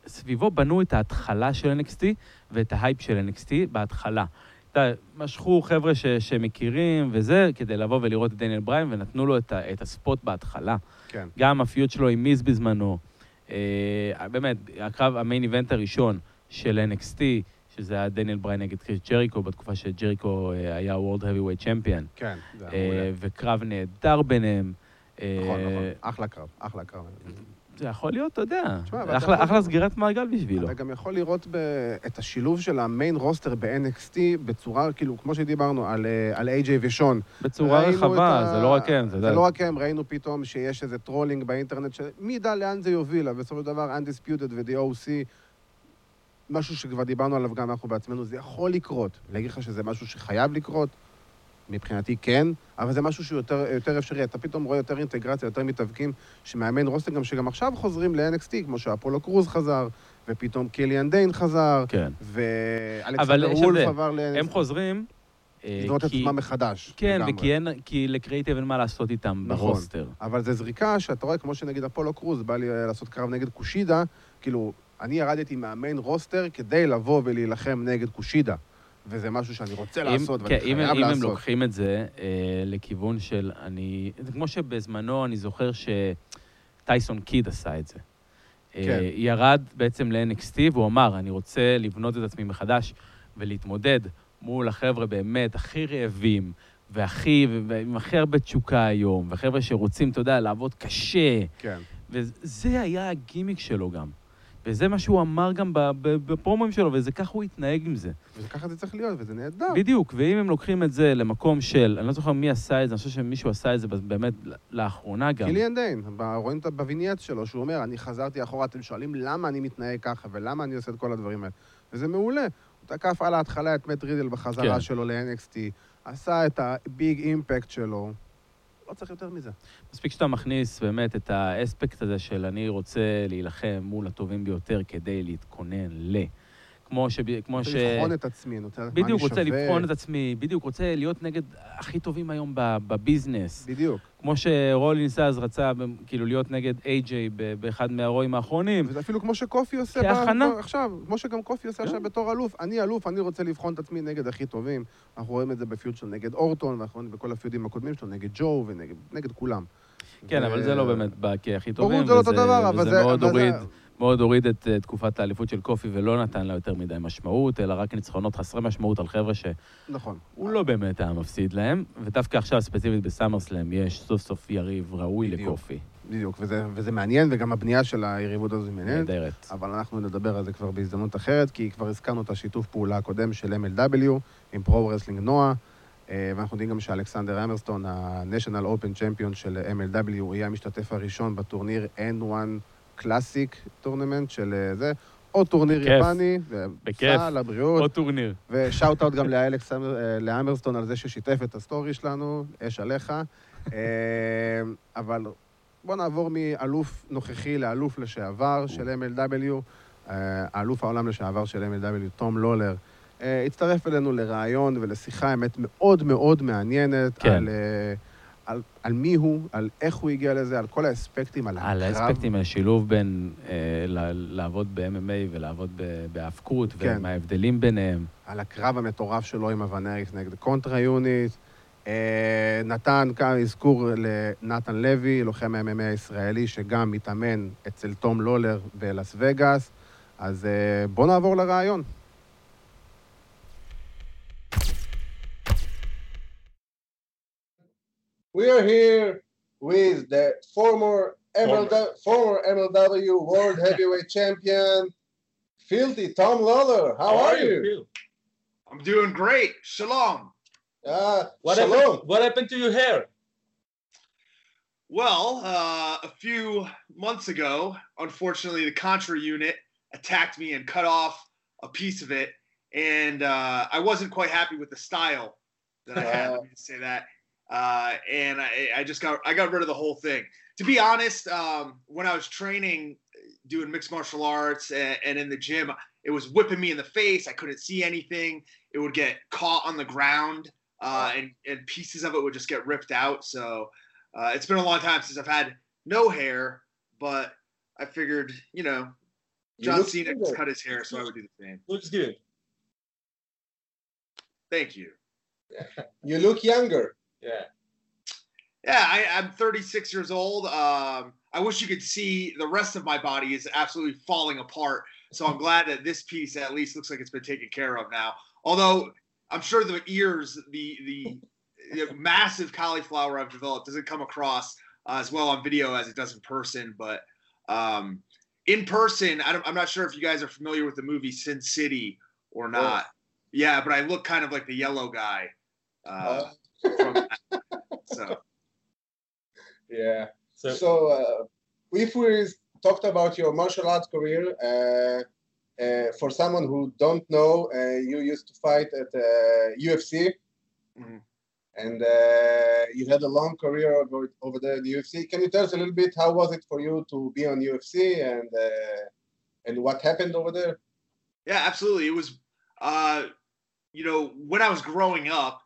S2: סביבו בנו את ההתחלה של NXT ואת ה-hype של NXT בהתחלה. אתה משכו חבר'ה ש, שמכירים וזה, כדי לבוא ולראות את דניאל בריין, ונתנו לו את, ה, את ה-spot בהתחלה.
S1: כן.
S2: גם ה-feud שלו עם מיז בזמנו. אה, באמת, הקרב, ה-main event הראשון של NXT, שזה היה דניאל בריין נגד קריס ג'ריקו, בתקופה שג'ריקו אה, היה World Heavyweight Champion,
S1: כן, זה היה
S2: אה,
S1: מעולה.
S2: וקרב נהדר ביניהם. אה,
S1: נכון, נכון. אחלה קרב, אחלה קרב.
S2: זה יכול להיות, אתה יודע,
S1: תשמע,
S2: אחלה, אחלה סגירת מעגל בשבילו.
S1: אתה גם יכול לראות ב- את השילוב של ה-main roster ב-NXT בצורה, כאילו, כמו שדיברנו, על, אה, על AJ ושון.
S2: בצורה רחבה,
S1: ה-
S2: זה לא רק הם, אתה
S1: זה. לא רק הם, ראינו פתאום שיש איזה trolling באינטרנט, שמי ידע לאן זה יוביל, אבל בסופו של דבר Undisputed ו-The OC, משהו שכבר דיברנו עליו גם אנחנו בעצמנו, זה יכול לקרות. להגיד לך שזה משהו שחייב לקרות? מבחינתי כן, אבל זה משהו שהוא יותר, יותר אפשרי. אתה פתאום רואה יותר אינטגרציה, יותר מתאבקים, שמאמן רוסטר גם שגם עכשיו חוזרים ל-NXT, כמו שאפולו קרוז חזר, ופתאום קיליאן דיין חזר,
S2: כן.
S1: ואלכסנדר וולף. עבר ל...
S2: הם חוזרים... אה,
S1: לבנות את
S2: כי-
S1: עצמם מחדש.
S2: כן,
S1: לגמרי.
S2: וכי אין, כי לקריאיטיב אין מה לעשות איתם
S1: נכון.
S2: ברוסטר.
S1: אבל זו זריקה שאתה רואה, כמו שנגיד אפולו קרוז בא לי אה, לעשות קרב נגד קושידה, כאילו, אני ירדתי מהמיין רוסטר כדי לבוא ולהילחם נגד קושידה. וזה משהו שאני רוצה
S2: אם-
S1: לעשות,
S2: כן,
S1: ואני
S2: אם,
S1: חייב
S2: אם הם
S1: לעשות.
S2: לוקחים את זה אה, לכיוון של אני... זה כמו שבזמנו אני זוכר שטייסון קיד עשה את זה. אה,
S1: כן.
S2: ירד בעצם ל-NXT והוא אמר, אני רוצה לבנות את עצמי מחדש ולהתמודד מול החבר'ה באמת הכי רעבים והכי, ועם הכי הרבה תשוקה היום, וחבר'ה שרוצים, אתה יודע, לעבוד קשה.
S1: כן.
S2: וזה היה הגימיק שלו גם. וזה מה שהוא אמר גם ב- ב- בפרומואים שלו, וזה ככה הוא התנהג עם זה.
S1: וככה זה צריך להיות, וזה נהדר.
S2: בדיוק, ואם הם לוקחים את זה למקום של, אני לא זוכר מי עשה את זה, אני חושב שמישהו עשה את זה באמת לאחרונה גם.
S1: קיליאן דיין, רואים את ב-vignette שלו, שהוא אומר, אני חזרתי אחורה, אתם שואלים למה אני מתנהג ככה ולמה אני עושה את כל הדברים האלה. וזה מעולה. הוא תקף על ההתחלה את מאט רידל בחזרה
S2: כן.
S1: שלו ל-NXT, עשה את ה-big impact שלו. לא צריך יותר מזה.
S2: מספיק שאתה מכניס באמת את האספקט הזה של אני רוצה להילחם מול הטובים ביותר כדי להתכונן ל... כמו ש... כמו ש...
S1: לבחון את עצמי, אני רוצה לדעת מה אני
S2: בדיוק,
S1: שווה.
S2: רוצה לבחון את עצמי, בדיוק, רוצה להיות נגד הכי טובים היום בביזנס.
S1: בדיוק.
S2: כמו שרולינס אז רצה כאילו להיות נגד איי-ג'יי באחד מהרואים האחרונים.
S1: וזה אפילו כמו שקופי עושה
S2: כהכנה.
S1: עכשיו, כמו שגם קופי עושה
S2: כן.
S1: עכשיו בתור אלוף. אני אלוף, אני רוצה לבחון את עצמי נגד הכי טובים. אנחנו רואים את זה בפיוד שלו נגד אורטון, ואנחנו רואים בכל הפיודים הקודמים שלו נגד ג'ו ונגד נגד כולם.
S2: כן, אבל זה לא באמת בא כהכי טובים.
S1: ברור, זה לא אותו
S2: וזה-
S1: דבר, אבל
S2: וזה
S1: זה...
S2: מאוד
S1: אבל זה-
S2: הוריד, מאוד הוריד את אה, תקופת האליפות של קופי ולא נתן לה יותר מדי משמעות, אלא רק ניצחונות חסרי משמעות על חבר'ה שהוא
S1: נכון.
S2: לא באמת היה מפסיד להם, ודווקא עכשיו, ספציפית בסאמרסלאם, יש סוף סוף יריב ראוי
S1: בדיוק.
S2: לקופי.
S1: בדיוק, וזה, וזה מעניין, וגם הבנייה של היריבות הזו מעניינת.
S2: נהדרת.
S1: אבל אנחנו נדבר על זה כבר בהזדמנות אחרת, כי כבר הזכרנו את השיתוף פעולה הקודם של MLW עם Pro Wrestling NOAH, אה, ואנחנו יודעים גם שאלכסנדר אמרסטון, ה-National Open Champion של MLW, הוא יהיה המשתתף הראשון בטורניר N1 Classic tournament של אה, זה, עוד טורניר. יפני,
S2: בכיף.
S1: סע לבריאות,
S2: עוד טורניר.
S1: ושאוט אאוט גם לאלכס אה, לאמרסטון על זה ששיתף את ה-story שלנו, אש עליך. אה, אבל בוא נעבור מאלוף נוכחי לאלוף לשעבר של MLW. האלוף העולם לשעבר של MLW, תום לולר, הצטרף אלינו לראיון ולשיחה אמת מאוד מאוד מעניינת
S2: כן.
S1: על, על, על מי הוא, על איך הוא הגיע לזה, על כל האספקטים, על
S2: על
S1: הקרב.
S2: האספקטים, השילוב בין אה, לעבוד ב-MMA ולעבוד בהאבקות,
S1: כן.
S2: ומה ההבדלים ביניהם.
S1: על הקרב המטורף שלו עם הוונריס נגד קונטרה יוניט. אה, נתן כאן אזכור לנתן לוי, לוחם ה-MMA הישראלי, שגם מתאמן אצל תום לולר בלאס וגאס. אז אה, בואו נעבור לרעיון.
S3: We are here with the former MLW, former MLW World Heavyweight Champion, Filthy Tom Lawler. How, are, you?
S4: Phil?
S5: I'm doing great. Shalom.
S3: Ah,
S4: What
S3: shalom.
S4: happened? What happened to your hair?
S5: Well, uh, a few months ago, unfortunately, the Contra unit attacked me and cut off a piece of it, and uh, I wasn't quite happy with the style that I had. Let me just say that. Uh, and I, I just got I got rid of the whole thing. To be honest, um, when I was training, doing mixed martial arts and, and in the gym, it was whipping me in the face. I couldn't see anything. It would get caught on the ground, uh, and and pieces of it would just get ripped out. So uh, it's been a long time since I've had no hair, but I figured, you know, John Cena
S3: good.
S5: just cut his hair, so I would do the same.
S4: Looks good.
S5: Thank you.
S3: You look younger.
S4: Yeah.
S5: Yeah, I, I'm 36 years old. Um, I wish you could see the rest of my body is absolutely falling apart. So I'm glad that this piece at least looks like it's been taken care of now. Although I'm sure the ears, the the, the massive cauliflower I've developed doesn't come across uh, as well on video as it does in person. But um, in person, I don't, I'm not sure if you guys are familiar with the movie Sin City or not. Yeah, but I look kind of like the yellow guy. Uh, that. So.
S3: Yeah.
S4: So,
S3: So, uh, if we talked about your martial arts career, uh, uh, for someone who don't know, uh, you used to fight at uh, UFC,
S5: Mhm.
S3: and uh, you had a long career over, over there in the UFC. Can you tell us a little bit how was it for you to be on UFC and uh, and what happened over there?
S5: Yeah, absolutely. It was, uh, you know, when I was growing up,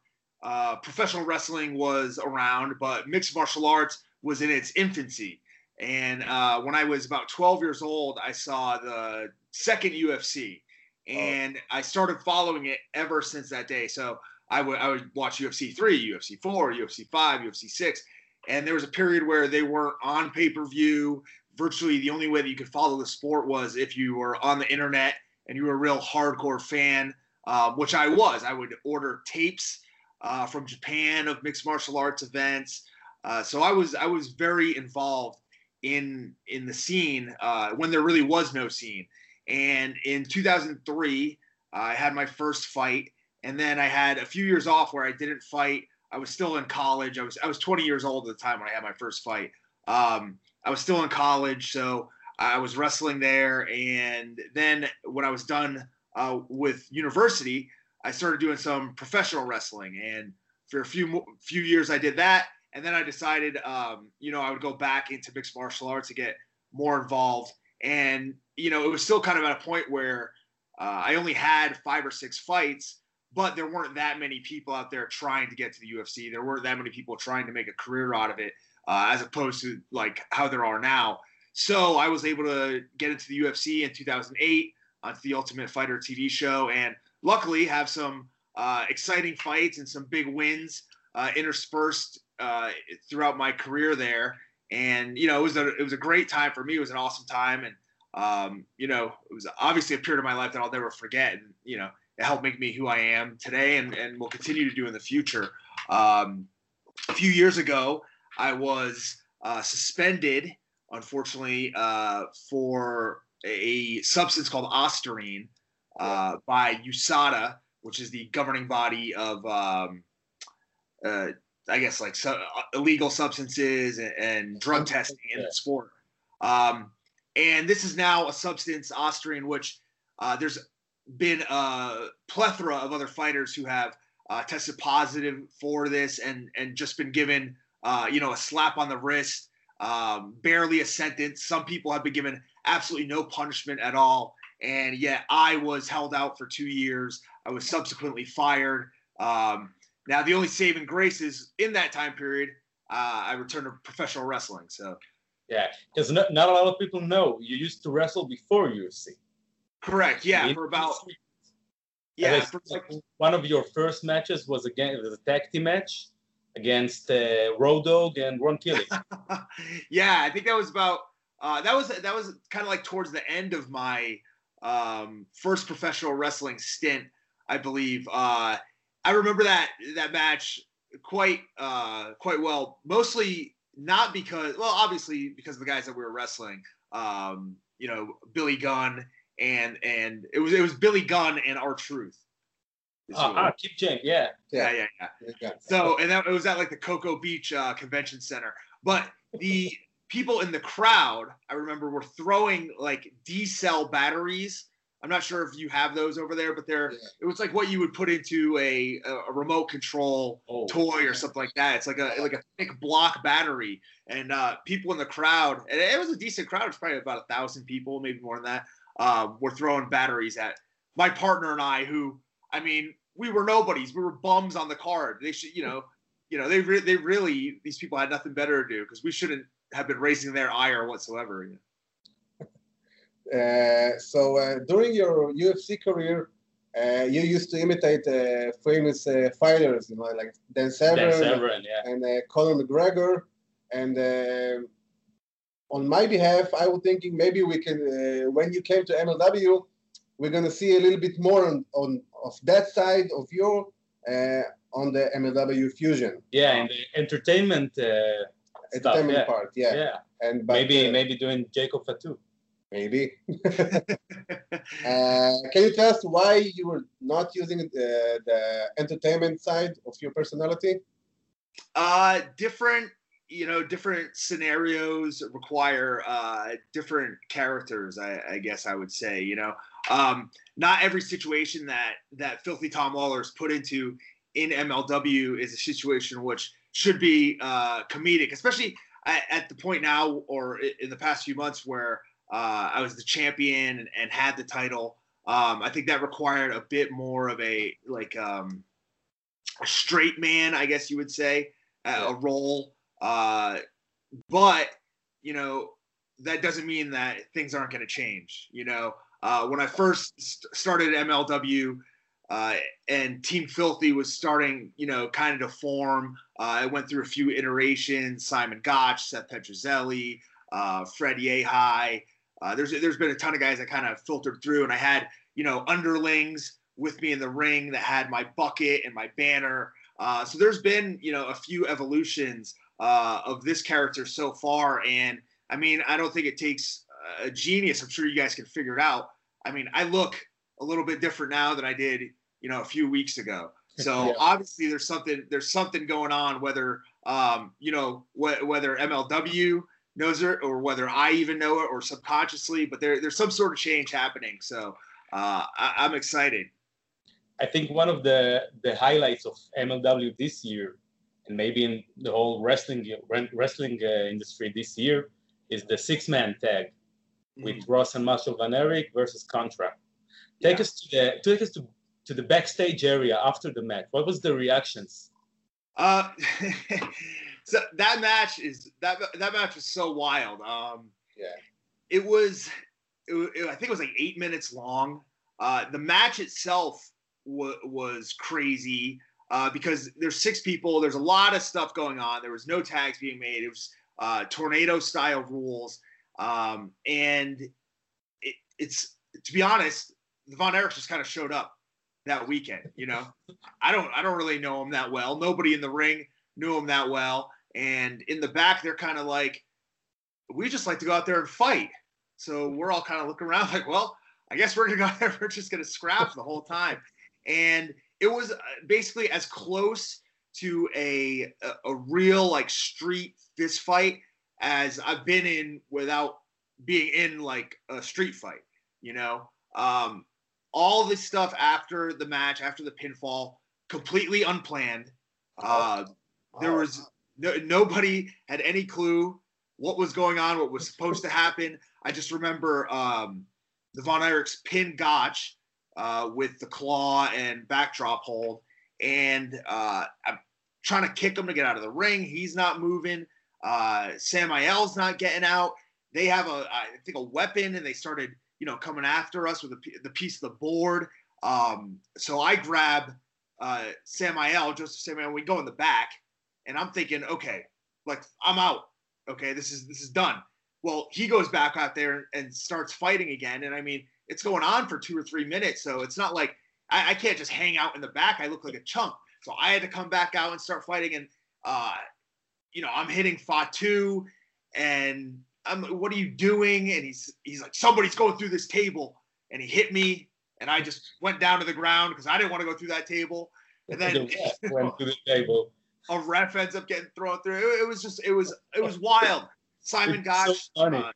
S5: uh, professional wrestling was around, but mixed martial arts was in its infancy. And uh, when I was about 12 years old, I saw the second UFC, and I started following it ever since that day. So I would I would watch UFC three, UFC four, UFC five, UFC six, and there was a period where they weren't on pay per view. Virtually the only way that you could follow the sport was if you were on the internet and you were a real hardcore fan, uh, which I was. I would order tapes uh, from Japan of mixed martial arts events. Uh, so I was I was very involved in in the scene uh, when there really was no scene. And in 2003, I had my first fight, and then I had a few years off where I didn't fight. I was still in college. I was I was 20 years old at the time when I had my first fight. Um, I was still in college, so I was wrestling there. And then when I was done uh, with university, I started doing some professional wrestling. And for a few few years, I did that. And then I decided, um, you know, I would go back into mixed martial arts to get more involved. And you know, it was still kind of at a point where uh, I only had five or six fights, but there weren't that many people out there trying to get to the UFC. There weren't that many people trying to make a career out of it, uh, as opposed to like how there are now. So I was able to get into the UFC in 2008 onto the Ultimate Fighter TV show, and luckily have some uh, exciting fights and some big wins uh, interspersed uh, throughout my career there. And you know, it was a it was a great time for me. It was an awesome time, and um, you know, it was obviously a period of my life that I'll never forget. And, you know, it helped make me who I am today and, and will continue to do in the future. Um, a few years ago, I was uh, suspended, unfortunately, uh, for a substance called Ostarine uh, by USADA, which is the governing body of, um, uh, I guess, like su- illegal substances and, and drug testing in the sport. Um, and this is now a substance, Austrian, which uh, there's been a plethora of other fighters who have uh, tested positive for this and and just been given uh, you know a slap on the wrist, um, barely a sentence. Some people have been given absolutely no punishment at all, and yet I was held out for two years. I was subsequently fired. Um, now the only saving grace is in that time period, uh, I returned to professional wrestling. So
S4: yeah, because not, not a lot of people know you used to wrestle before UFC.
S5: Correct. Yeah, for about.
S4: Yeah, for like, one of your first matches was again the tag team match against uh, Road Dog and Ron Killing.
S5: yeah, I think that was about uh, that was that was kind of like towards the end of my um, first professional wrestling stint, I believe. Uh, I remember that that match quite uh, quite well, mostly not because, well, obviously because of the guys that we were wrestling. Um, you know, Billy Gunn and and it was it was Billy Gunn and our Truth.
S4: Ah, uh, keep Jake,
S5: yeah. yeah, yeah, yeah, yeah. So and that it was at like the Cocoa Beach uh, Convention Center, but the people in the crowd, I remember, were throwing like D cell batteries I'm not sure if you have those over there, but they're yeah. it was like what you would put into a a, remote control oh, toy or something like that. It's like a like a thick block battery, and uh, people in the crowd, and it was a decent crowd. It's probably about a thousand people, maybe more than that. Uh, were throwing batteries at my partner and I, who I mean, we were nobodies. We were bums on the card. They should, you know, you know, they re- they really these people had nothing better to do because we shouldn't have been raising their ire whatsoever.
S3: Uh, so uh, during your UFC career, uh, you used to imitate famous fighters, you know, like Dan Severn, Dan Severn yeah. and Conor McGregor. And on my behalf, I was thinking maybe we can, when you came to MLW, we're going to see a little bit more on, on of that side of your uh, on the MLW fusion.
S4: Yeah, and the entertainment uh,
S3: entertainment
S4: stuff, yeah.
S3: part. Yeah.
S4: Yeah. And but, maybe uh, maybe doing Jacob Fatu.
S3: Maybe. uh, can you tell us why you were not using the, the entertainment side of your personality?
S5: Uh, different, you know, different scenarios require uh, different characters. I, I guess I would say, you know, um, not every situation that that Filthy Tom Lawler is put into in MLW is a situation which should be uh, comedic, especially at, at the point now or in the past few months where uh, I was the champion and, and had the title. Um, I think that required a bit more of a like um, a straight man, I guess you would say, a, a role. Uh, but you know that doesn't mean that things aren't going to change. You know, uh, when I first st- started MLW uh, and Team Filthy was starting, you know, kind of to form. Uh, I went through a few iterations: Simon Gotch, Seth Petruzelli, uh, Fred Yehi. Uh, there's there's been a ton of guys that kind of filtered through, and I had you know underlings with me in the ring that had my bucket and my banner. Uh, so there's been you know a few evolutions uh, of this character so far, and I mean I don't think it takes a genius. I'm sure you guys can figure it out. I mean I look a little bit different now than I did, you know, a few weeks ago. So yeah. obviously there's something there's something going on whether um, you know wh- whether MLW knows it or whether I even know it or subconsciously, but there there's some sort of change happening. So uh, I, I'm excited.
S4: I think one of the the highlights of MLW this year, and maybe in the whole wrestling wrestling uh, industry this year, is the six man tag mm-hmm. with Ross and Marshall Van Erich versus Contra. Take yeah. us to the take us to, to the backstage area after the match. What was the reactions?
S5: Uh, so that match is that that match was so wild. Um,
S3: yeah,
S5: it was. It, it, I think it was like eight minutes long. Uh, the match itself w- was crazy uh, because there's six people. There's a lot of stuff going on. There was no tags being made. It was uh, tornado style rules, um, and it, it's to be honest, Von Erichs just kind of showed up that weekend. You know, I don't I don't really know him that well. Nobody in the ring knew him that well, and in the back they're kind of like, we just like to go out there and fight. So we're all kind of looking around like, well, I guess we're gonna go out there. We're just gonna scrap the whole time, and it was uh, basically as close to a a, a real like street fist fight as I've been in without being in like a street fight. You know, um, all this stuff after the match, after the pinfall, completely unplanned. Uh, there was no, nobody had any clue what was going on, what was supposed to happen. I just remember um, the Von Erichs pin Gotch uh, with the claw and backdrop hold, and uh, I'm trying to kick him to get out of the ring. He's not moving. Uh, Samael's not getting out. They have a, I think, a weapon, and they started you know, coming after us with the, the piece of the board. Um, so I grab uh, Samael, Joseph Samael, we go in the back, and I'm thinking, okay, like I'm out. Okay, this is this is done. Well, he goes back out there and starts fighting again, and I mean, it's going on for two or three minutes, so it's not like I, I can't just hang out in the back. I look like a chump, so I had to come back out and start fighting, and uh, you know, I'm hitting Fatu, and I'm, what are you doing? And he's he's like, somebody's going through this table, and he hit me, and I just went down to the ground because I didn't want to go through that table. And then
S4: the went through the table.
S5: A ref ends up getting thrown through. It, it was just it was it was wild. Simon gosh, so uh,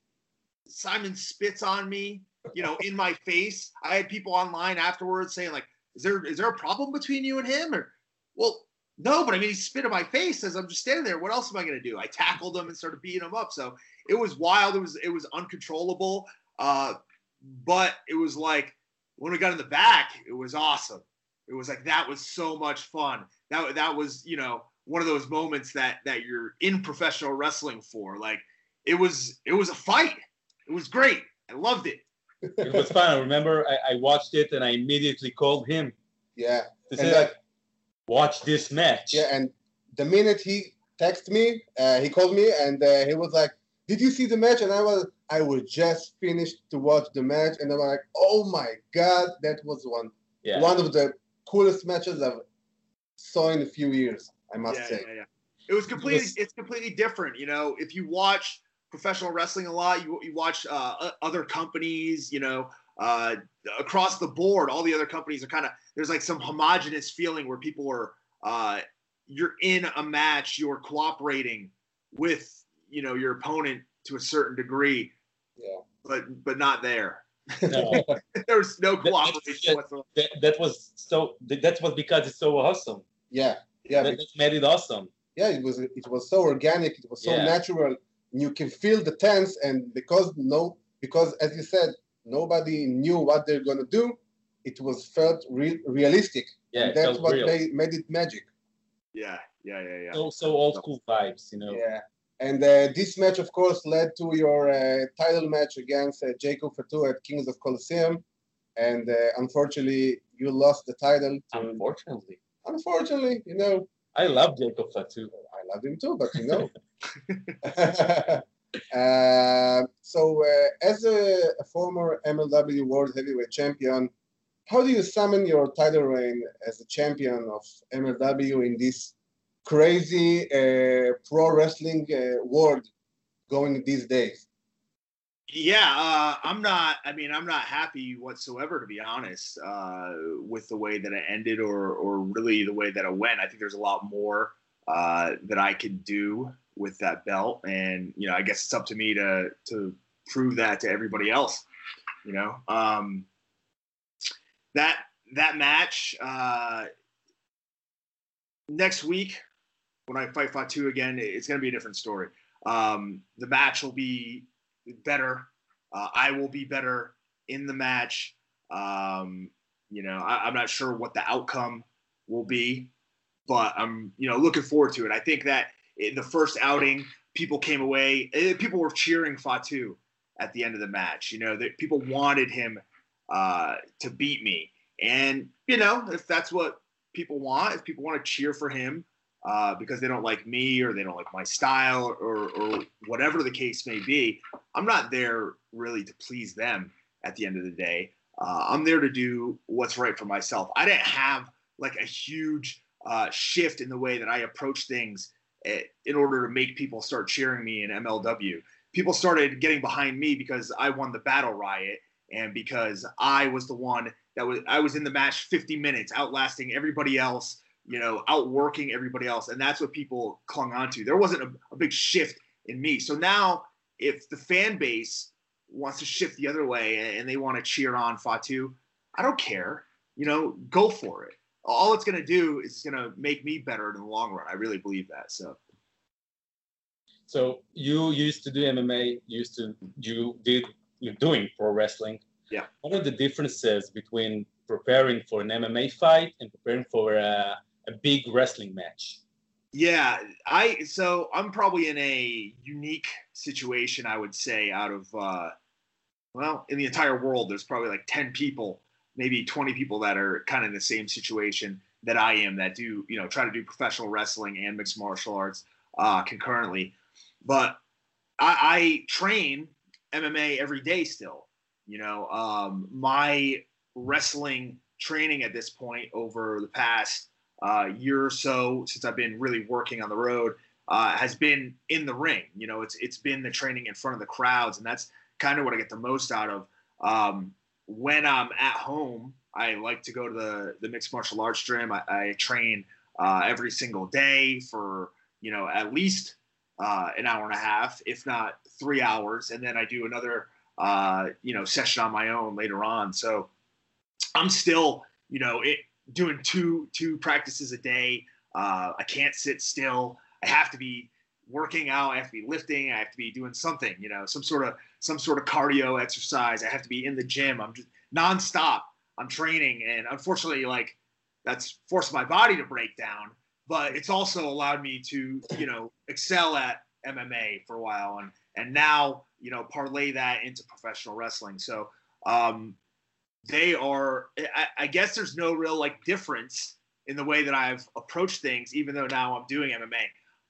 S5: Simon spits on me, you know, in my face. I had people online afterwards saying like, "Is there is there a problem between you and him?" Or, well, no, but I mean, he spit in my face as I'm just standing there. What else am I going to do? I tackled him and started beating him up. So it was wild. It was it was uncontrollable. Uh, but it was like when we got in the back, it was awesome. It was like that was so much fun. That that was you know one of those moments that that you're in professional wrestling for. Like it was it was a fight. It was great. I loved it.
S4: it was fun. I remember I, I, watched it and I immediately called him.
S3: Yeah.
S4: To say, like, watch this match.
S3: Yeah, and the minute he texted me, uh, he called me and uh, he was like, did you see the match? And I was, I was just finished to watch the match, and I'm like, oh my god, that was one, yeah. one of the coolest matches I've saw in a few years. I must
S5: yeah,
S3: say.
S5: Yeah, yeah. It was completely, it was, it's completely different. You know, if you watch professional wrestling a lot, you you watch uh, other companies. You know, uh, across the board, all the other companies are kind of there's like some homogenous feeling where people are uh, you're in a match, you're cooperating with you know your opponent to a certain degree.
S3: Yeah.
S5: But but not there. No. there was no cooperation
S4: that, whatsoever. That, that, was so. That was because it's so awesome.
S3: Yeah. Yeah.
S4: That, that made it awesome.
S3: Yeah, it was. It was so organic. It was so yeah. natural. You can feel the tense, and because no, because as you said, nobody knew what they're gonna do. It was felt re- realistic.
S4: Yeah,
S3: and that's what real. made, made it magic.
S5: Yeah, yeah, yeah, yeah.
S4: So so old school vibes, you know.
S3: Yeah. And uh, this match, of course, led to your uh, title match against uh, Jacob Fatu at Kings of Colosseum. And uh, unfortunately, you lost the title.
S4: To, unfortunately.
S3: Unfortunately, you know.
S4: I love Jacob Fatu.
S3: I love him too, but you know. uh, so, uh, as a, a, former MLW World Heavyweight Champion, how do you summon your title reign as a champion of MLW in this crazy uh, pro wrestling uh, world going these days?
S5: Yeah, uh, I'm not. I mean, I'm not happy whatsoever, to be honest, uh, with the way that it ended, or or really the way that it went. I think there's a lot more uh, that I could do with that belt, and you know, I guess it's up to me to to prove that to everybody else. You know, um, that that match uh, next week when I fight Fatu again, it's going to be a different story. Um, the match will be better. Uh, I will be better in the match. Um, you know, I, am not sure what the outcome will be, but I'm, you know, looking forward to it. I think that in the first outing, people came away, eh, people were cheering Fatu at the end of the match. You know, that people wanted him uh, to beat me. And, you know, if that's what people want, if people want to cheer for him, uh, because they don't like me or they don't like my style or, or whatever the case may be. I'm not there really to please them at the end of the day. Uh, I'm there to do what's right for myself. I didn't have like a huge uh, shift in the way that I approach things eh, in order to make people start cheering me in MLW. People started getting behind me because I won the battle riot and because I was the one that was I was in the match 50 minutes, outlasting everybody else you know, outworking everybody else. And that's what people clung on to. There wasn't a, a big shift in me. So now, if the fan base wants to shift the other way and they want to cheer on Fatu, I don't care. You know, go for it. All it's going to do is going to make me better in the long run. I really believe that. So.
S4: So you used to do MMA. Used to you did you're doing pro wrestling.
S5: Yeah.
S4: What are the differences between preparing for an MMA fight and preparing for a a big wrestling match?
S5: Yeah, I so I'm probably in a unique situation. I would say out of uh, well, in the entire world, there's probably like ten people, maybe 20 people that are kind of in the same situation that I am that do you know try to do professional wrestling and mixed martial arts uh, concurrently. But I, I train MMA every day still. You know, um, my wrestling training at this point over the past uh, year or so since I've been really working on the road uh, has been in the ring. You know, it's it's been the training in front of the crowds, and that's kind of what I get the most out of. Um, when I'm at home, I like to go to the the mixed martial arts gym. I, I train uh, every single day for you know at least uh, an hour and a half, if not three hours, and then I do another uh, you know session on my own later on. So I'm still you know it doing two two practices a day. Uh, I can't sit still. I have to be working out. I have to be lifting. I have to be doing something. You know, some sort of some sort of cardio exercise. I have to be in the gym. I'm just nonstop. I'm training, and unfortunately, like that's forced my body to break down. But it's also allowed me to, you know, excel at MMA for a while, and and now, you know, parlay that into professional wrestling. So, um, they are I, I, guess there's no real like difference in the way that I've approached things, even though now I'm doing MMA,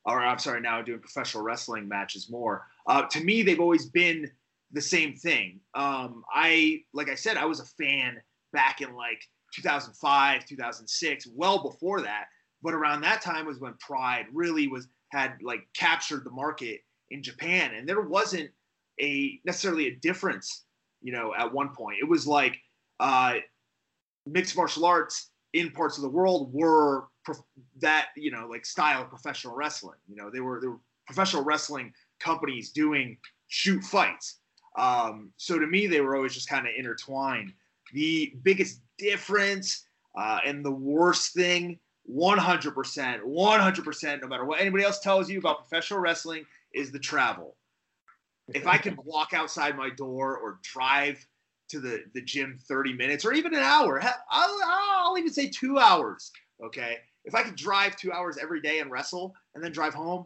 S5: or I'm sorry, now I'm doing professional wrestling matches more. Uh, to me, they've always been the same thing. Um, I like I said, I was a fan back in like 2005, 2006, well before that. But around that time was when Pride really was had like captured the market in Japan, and there wasn't a necessarily a difference, you know, at one point. It was like uh, mixed martial arts in parts of the world were prof- that you know like style of professional wrestling. You know, they were they were professional wrestling companies doing shoot fights. Um, so to me, they were always just kind of intertwined. The biggest difference uh, and the worst thing, 100%, 100%, no matter what anybody else tells you about professional wrestling, is the travel. If I can walk outside my door or drive to the, the gym 30 minutes or even an hour. I'll, I'll even say two hours. Okay. If I could drive two hours every day and wrestle and then drive home,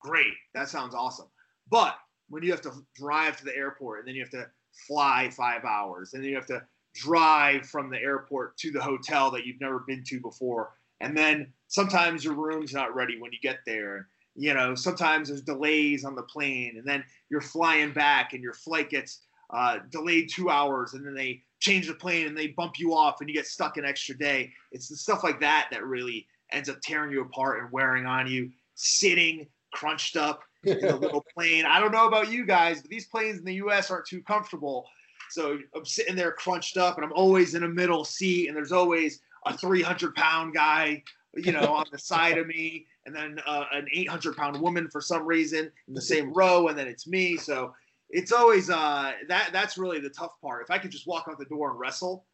S5: great. That sounds awesome. But when you have to drive to the airport and then you have to fly five hours and then you have to drive from the airport to the hotel that you've never been to before and then sometimes your room's not ready when you get there. You know sometimes there's delays on the plane and then you're flying back and your flight gets uh, delayed two hours and then they change the plane and they bump you off and you get stuck an extra day. It's the stuff like that that really ends up tearing you apart and wearing on you. Sitting crunched up in a little plane. I don't know about you guys but these planes in the us aren't too comfortable. So i'm sitting there crunched up and i'm always in a middle seat and there's always a 300 pound guy you know on the side of me and then uh, an 800 pound woman for some reason in the same row, and then it's me. So it's always uh, that. That's really the tough part. If I could just walk out the door and wrestle,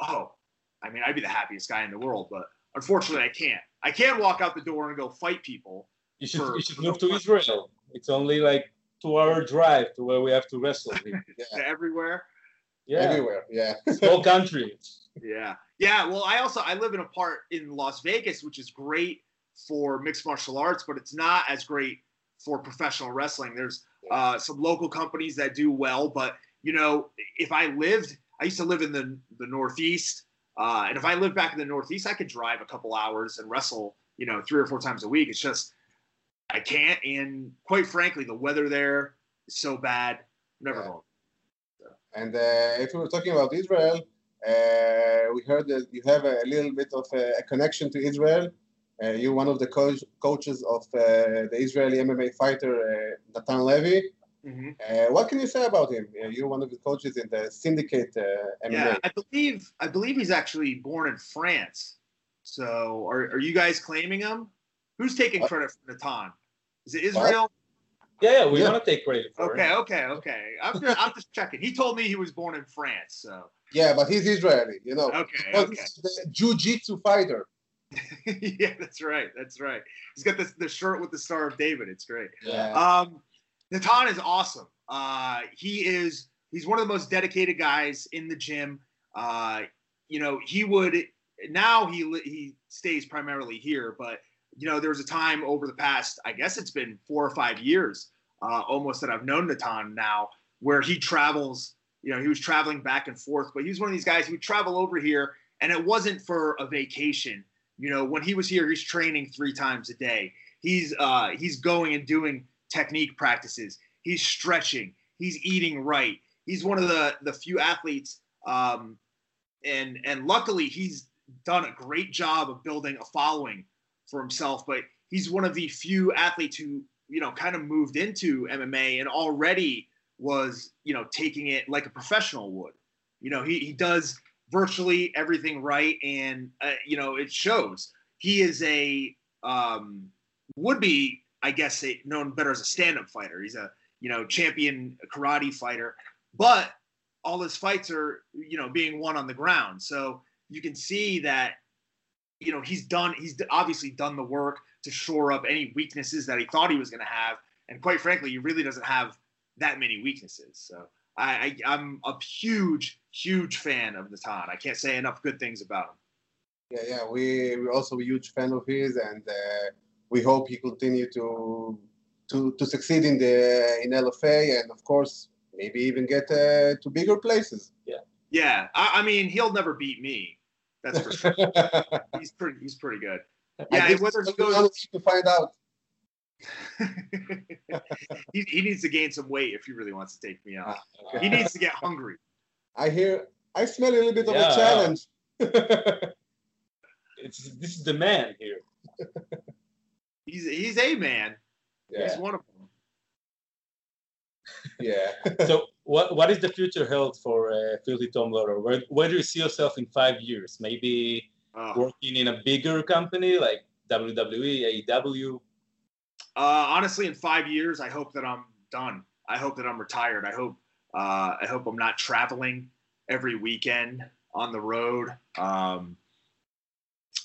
S5: oh, I mean, I'd be the happiest guy in the world. But unfortunately, I can't. I can't walk out the door and go fight people.
S4: You should, for, you should move to Israel. It's only like two hour drive to where we have to wrestle.
S5: yeah. Everywhere.
S3: Yeah. Everywhere. Yeah.
S4: Small country.
S5: Yeah. Yeah. Well, I also I live in a part in Las Vegas, which is great for mixed martial arts, but it's not as great for professional wrestling. There's uh, some local companies that do well, but you know, if I lived, I used to live in the the Northeast, uh, and if I lived back in the Northeast, I could drive a couple hours and wrestle, you know, three or four times a week. It's just I can't, and quite frankly, the weather there is so bad. Never yeah. going.
S3: And uh, if we were talking about Israel, uh, we heard that you have a, little bit of a, a connection to Israel. Uh, you're one of the co- coaches of uh, the Israeli MMA fighter uh, Natan Levy. Mm-hmm. Uh, what can you say about him? Uh, you're one of the coaches in the syndicate uh, MMA.
S5: Yeah, I believe I believe he's actually born in France. So, are, are you guys claiming him? Who's taking credit for Natan? Is it Israel? What?
S4: Yeah, yeah, we yeah. want to take credit for
S5: okay, it. Okay, okay, okay. I'm just, I'm just checking. He told me he was born in France, so.
S3: Yeah, but he's Israeli, you know.
S5: Okay, okay.
S3: the jiu-jitsu fighter.
S5: yeah, that's right. That's right. He's got this the shirt with the Star of David. It's great.
S3: Yeah.
S5: Um, Natan is awesome. Uh, he is. He's one of the most dedicated guys in the gym. Uh, you know, he would now he he stays primarily here, but you know, there was a time over the past, I guess it's been four or five years, uh, almost that I've known Natan now, where he travels. You know, he was traveling back and forth, but he was one of these guys who would travel over here, and it wasn't for a vacation you know, when he was here, he's training three times a day. He's uh, he's going and doing technique practices. He's stretching. He's eating right. He's one of the the few athletes, um, and and luckily he's done a great job of building a following for himself. But he's one of the few athletes who you know kind of moved into MMA and already was you know taking it like a professional would. You know, he he does virtually everything right, and uh, you know it shows. He is a um, would be, I guess, a, known better as a stand-up fighter. He's a you know champion karate fighter, but all his fights are you know being won on the ground. So you can see that you know he's done. He's obviously done the work to shore up any weaknesses that he thought he was going to have, and quite frankly, he really doesn't have that many weaknesses. So I, I am a huge huge fan of Natan. I can't say enough good things about him.
S3: Yeah, yeah, we we're also a huge fan of his, and uh, we hope he continue to to to succeed in the in LFA, and of course maybe even get uh, to bigger places.
S4: Yeah,
S5: yeah. I, I, mean, he'll never beat me. That's for sure. he's pretty. He's pretty good. Yeah, whether he goes
S3: to find out.
S5: he, he needs to gain some weight if he really wants to take me out. Okay. He needs to get hungry.
S3: I hear, I smell a little bit of a challenge.
S4: it's this is the man here.
S5: he's he's a man. Yeah. He's one of them.
S3: Yeah.
S4: so what what is the future held for uh, Filthy Tom Lawlor? Where where do you see yourself in five years? Maybe oh. working in a bigger company like WWE, AEW.
S5: Uh, honestly, in five years, I hope that I'm done. I hope that I'm retired. I hope uh, I hope I'm not traveling every weekend on the road. Um,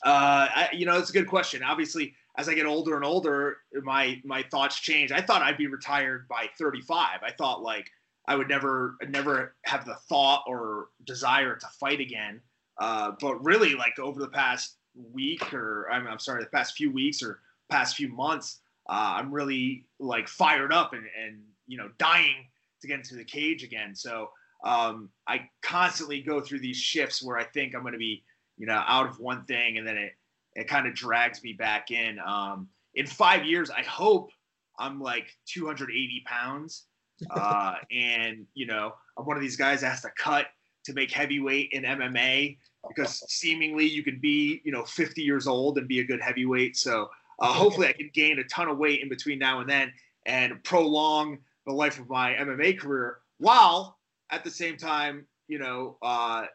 S5: uh, I, you know, it's a good question. Obviously, as I get older and older, my my thoughts change. I thought I'd be retired by 35. I thought like I would never never have the thought or desire to fight again. Uh, but really, like over the past week or I'm, I'm sorry, the past few weeks or past few months, uh, I'm really like fired up and and you know dying to get into the cage again. So um, I constantly go through these shifts where I think I'm going to be you know out of one thing and then it it kind of drags me back in. Um, in five years, I hope I'm like 280 pounds. Uh, and, you know, I'm one of these guys that has to cut to make heavyweight in MMA because seemingly you can be, you know, 50 years old and be a good heavyweight. So uh, hopefully I can gain a ton of weight in between now and then and prolong the life of my MMA career while at the same time, you know, uh,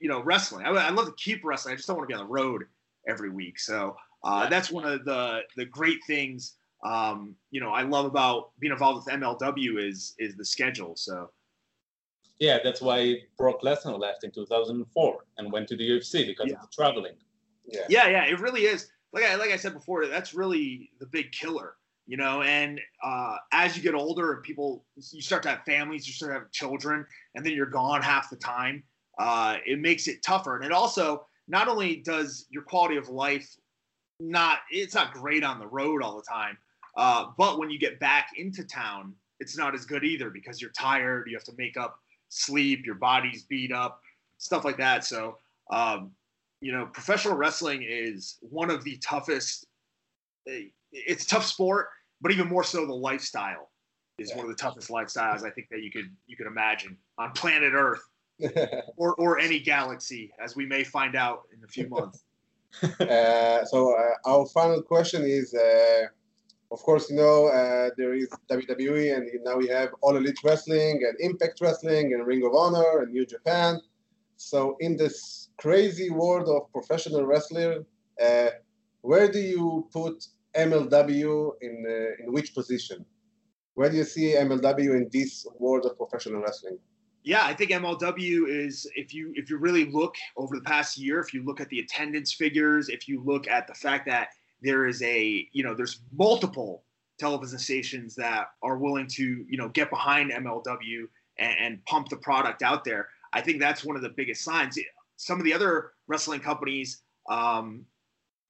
S5: you know, wrestling. I, I love to keep wrestling. I just don't want to be on the road every week. So uh, that's one of the the great things um, you know I love about being involved with MLW is is the schedule. So
S4: yeah, that's why Brock Lesnar left in 2004 and went to the UFC because yeah. of the traveling.
S5: Yeah, yeah, yeah. It really is. Like I like I said before, that's really the big killer. You know, and uh, as you get older and people, you start to have families, you start to have children, and then you're gone half the time. Uh, it makes it tougher, and it also not only does your quality of life not it's not great on the road all the time, uh, but when you get back into town, it's not as good either because you're tired. You have to make up sleep. Your body's beat up, stuff like that. So, um, you know, professional wrestling is one of the toughest. Eh, it's a tough sport, but even more so, the lifestyle is yeah. one of the toughest lifestyles I think that you could you could imagine on planet Earth or or any galaxy, as we may find out in a few months.
S3: uh, so uh, our final question is, uh, of course, you know uh, there is WWE, and now we have All Elite Wrestling and Impact Wrestling and Ring of Honor and New Japan. So in this crazy world of professional wrestling, uh, where do you put MLW in uh, in which position? Where do you see MLW in this world of professional wrestling?
S5: Yeah, I think MLW is if you if you really look over the past year, if you look at the attendance figures, if you look at the fact that there is a you know there's multiple television stations that are willing to you know get behind MLW and, and pump the product out there. I think that's one of the biggest signs. Some of the other wrestling companies, um,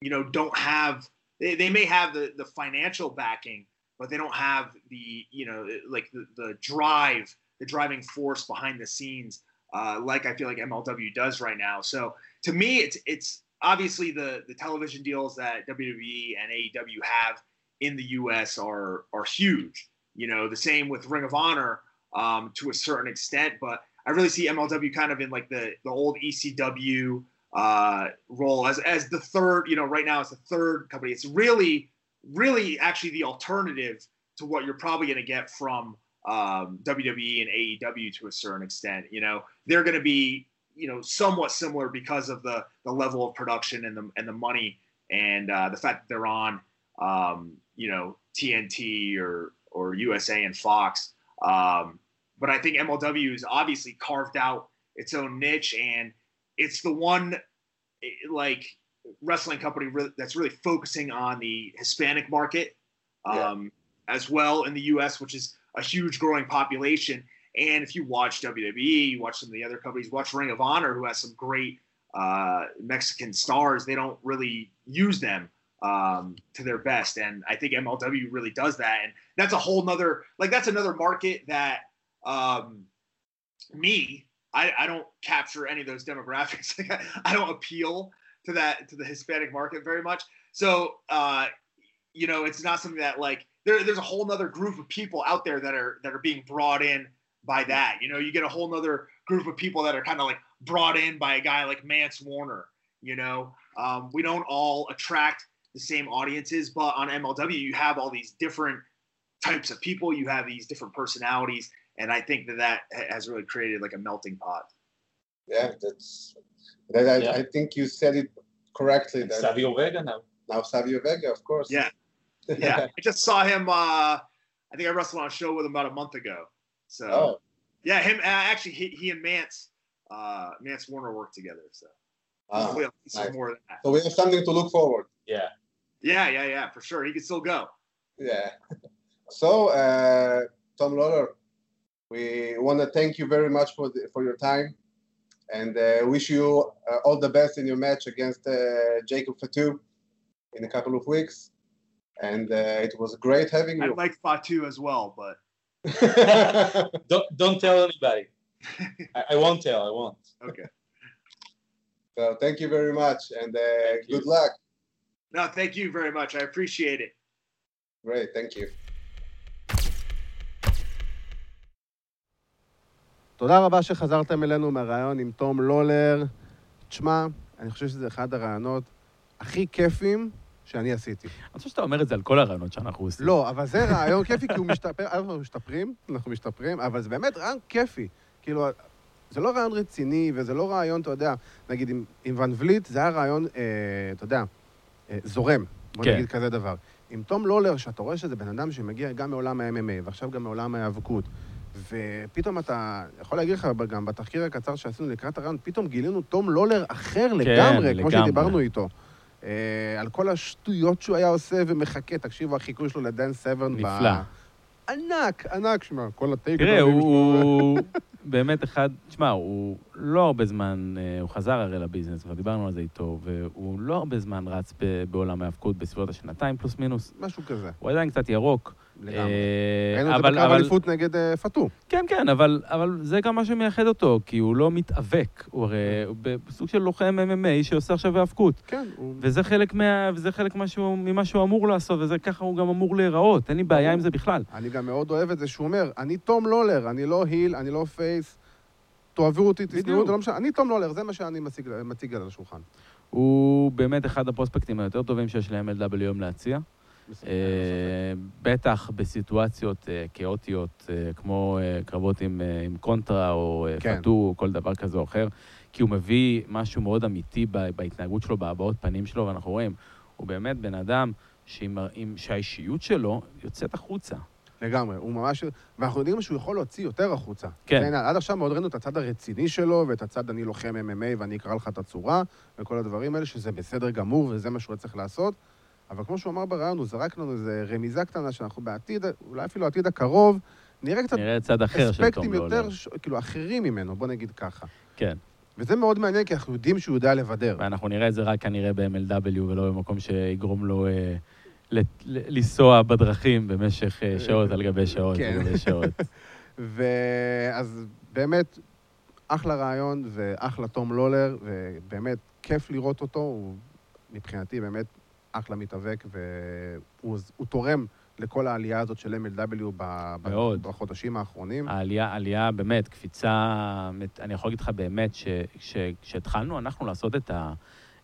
S5: you know, don't have they, they may have the the financial backing, but they don't have the you know like the, the drive the driving force behind the scenes, uh, like I feel like MLW does right now. So to me, it's it's obviously the the television deals that WWE and AEW have in the U.S. are are huge. You know, the same with Ring of Honor um, to a certain extent, but I really see MLW kind of in like the the old ECW uh, role as as the third. You know, right now it's the third company. It's really really actually the alternative to what you're probably going to get from um, WWE and AEW to a certain extent. You know, they're going to be you know somewhat similar because of the the level of production and the and the money and uh, the fact that they're on um, you know TNT or or USA and Fox. Um, but I think MLW has obviously carved out its own niche and it's the one eh, like wrestling company that's really focusing on the Hispanic market um, yeah. as well in the U.S., which is a huge growing population. And if you watch WWE, you watch some of the other companies, watch Ring of Honor, who has some great uh, Mexican stars. They don't really use them um, to their best, and I think MLW really does that. And that's a whole nother like that's another market that um, me I, I don't capture any of those demographics. I don't appeal to that to the Hispanic market very much. So uh, you know, it's not something that like there, there's a whole nother group of people out there that are that are being brought in by that. You know, you get a whole nother group of people that are kind of like brought in by a guy like Mance Warner. You know, um, we don't all attract the same audiences, but on MLW you have all these different types of people. You have these different personalities, and I think that that has really created like a melting pot.
S3: Yeah, that's. That I, yeah. I think you said it correctly.
S4: That Savio Vega now.
S3: Now Savio Vega, of course.
S5: Yeah, yeah, I just saw him. Uh, I think I wrestled on a show with him about a month ago. So oh. yeah, him uh, actually he, he and Mance uh, Mance Warner worked together. So
S3: ah, nice. more So we have something to look forward.
S4: Yeah.
S5: Yeah, yeah, yeah, for sure. He can still go.
S3: Yeah. So uh, Tom Lawler, we want to thank you very much for the, for your time, and uh, wish you uh, all the best in your match against uh, Jacob Fatu in a couple of weeks and uh, it was great having
S5: I
S3: you.
S5: like Fatu as well, but
S4: Don't don't tell anybody. I, I won't tell. I won't.
S5: okay.
S3: so thank you very much, and uh,
S4: Thank
S3: good
S4: you.
S3: luck.
S5: No, thank you very much. I appreciate it.
S3: Great, thank you.
S1: תודה רבה שחזרתם אלינו מהראיון עם תום לולר. תשמע, אני חושב שזה אחד הרעיונות הכי כיפים שאני עשיתי.
S2: אני חושב שאתה אומר את זה על כל הרעיונות שאנחנו עושים.
S1: לא, אבל זה רעיון כיפי, כי הוא משתפר, אנחנו משתפרים, אנחנו משתפרים, אבל זה באמת רעיון כיפי. כאילו, זה לא רעיון רציני, וזה לא רעיון, אתה יודע, נגיד עם, עם ון וליט, זה היה רעיון, אה, אתה יודע, אה, זורם, בוא
S2: כן.
S1: נגיד כזה דבר. עם תום לולר, שאתה רואה שזה בן אדם שמגיע גם מעולם ה-MMA, ועכשיו גם מעולם ההיאבקות, ופתאום אתה, יכול להגיד לך, גם בתחקיר הקצר שעשינו לקראת הרעיון, פתאום גילינו תום לולר אחר לגמרי, כמו
S2: לגמרי.
S1: שדיברנו איתו. אה, על כל השטויות שהוא היה עושה ומחכה, תקשיבו, החיקוי שלו לדן סברן. ב-
S2: נפלא.
S1: ענק, ענק, שמע, כל הטייק.
S2: תראה, הוא הוא באמת אחד, תשמע, הוא לא הרבה זמן, אה, הוא חזר הרי לביזנס, כבר דיברנו על זה איתו, והוא לא הרבה זמן רץ ב- בעולם ההאבקות בסביבות השנתיים פלוס מינוס.
S1: משהו כזה,
S2: הוא עדיין קצת ירוק.
S1: לגמרי.
S2: אה,
S1: ראינו את זה בקרב
S2: אבל-
S1: אליפות נגד אה, פאטו.
S2: כן, כן, אבל, אבל זה גם מה שמייחד אותו, כי הוא לא מתאבק. הוא הרי הוא בסוג של לוחם MMA שעושה עכשיו האבקות.
S1: כן, הוא...
S2: וזה חלק, מה, וזה חלק מה שהוא, ממה שהוא אמור לעשות, וזה ככה הוא גם אמור להיראות. אין לי בעיה עם זה בכלל.
S1: אני גם מאוד אוהב את זה שהוא אומר, אני תום לולר, אני לא היל, אני לא פייס. תאהבו אותי, תשנאו. אותי, לא משנה. אני תום לולר, זה מה שאני מציג, מציג על השולחן.
S2: הוא באמת אחד הפרוספקטים היותר טובים שיש ל-MLW היום להציע. אה, בטח בסיטואציות אה, כאוטיות, אה, כמו קרבות עם, קונטרה או
S1: כן.
S2: פאטו או כל דבר כזה או אחר, כי הוא מביא משהו מאוד אמיתי בהתנהגות שלו, בהבעות פנים שלו, ואנחנו רואים, הוא באמת בן אדם שהאישיות שלו יוצאת החוצה.
S1: לגמרי, הוא ממש... ואנחנו יודעים שהוא יכול להוציא יותר החוצה.
S2: כן.
S1: כן, עד עכשיו מאוד ראינו את הצד הרציני שלו, ואת הצד אני לוחם MMA ואני אקרא לך את הצורה, וכל הדברים האלה, שזה בסדר גמור, וזה מה שהוא היה צריך לעשות. אבל כמו שהוא אמר ברעיון, הוא זרק לנו איזו רמיזה קטנה שאנחנו בעתיד, אולי אפילו העתיד הקרוב, נראה קצת
S2: נראה צד אחר של תום
S1: אספקטים
S2: לולר.
S1: יותר, ש- כאילו, אחרים ממנו, בוא נגיד ככה.
S2: כן,
S1: וזה מאוד מעניין, כי אנחנו יודעים שהוא יודע לבדר.
S2: ואנחנו נראה את זה רק כנראה ב-MLW ולא במקום שיגרום לו אה, לנסוע בדרכים במשך אה, שעות על גבי שעות
S1: כן.
S2: על גבי שעות.
S1: ואז באמת, אחלה רעיון ואחלה תום לולר, ובאמת כיף לראות אותו, הוא מבחינתי באמת אחלה מתאבק, והוא הוא תורם לכל העלייה הזאת של MLW ב-
S2: מאוד.
S1: בחודשים האחרונים.
S2: העלייה, עלייה באמת, קפיצה, אני יכול להגיד לך באמת, שכשהתחלנו אנחנו לעשות את, ה,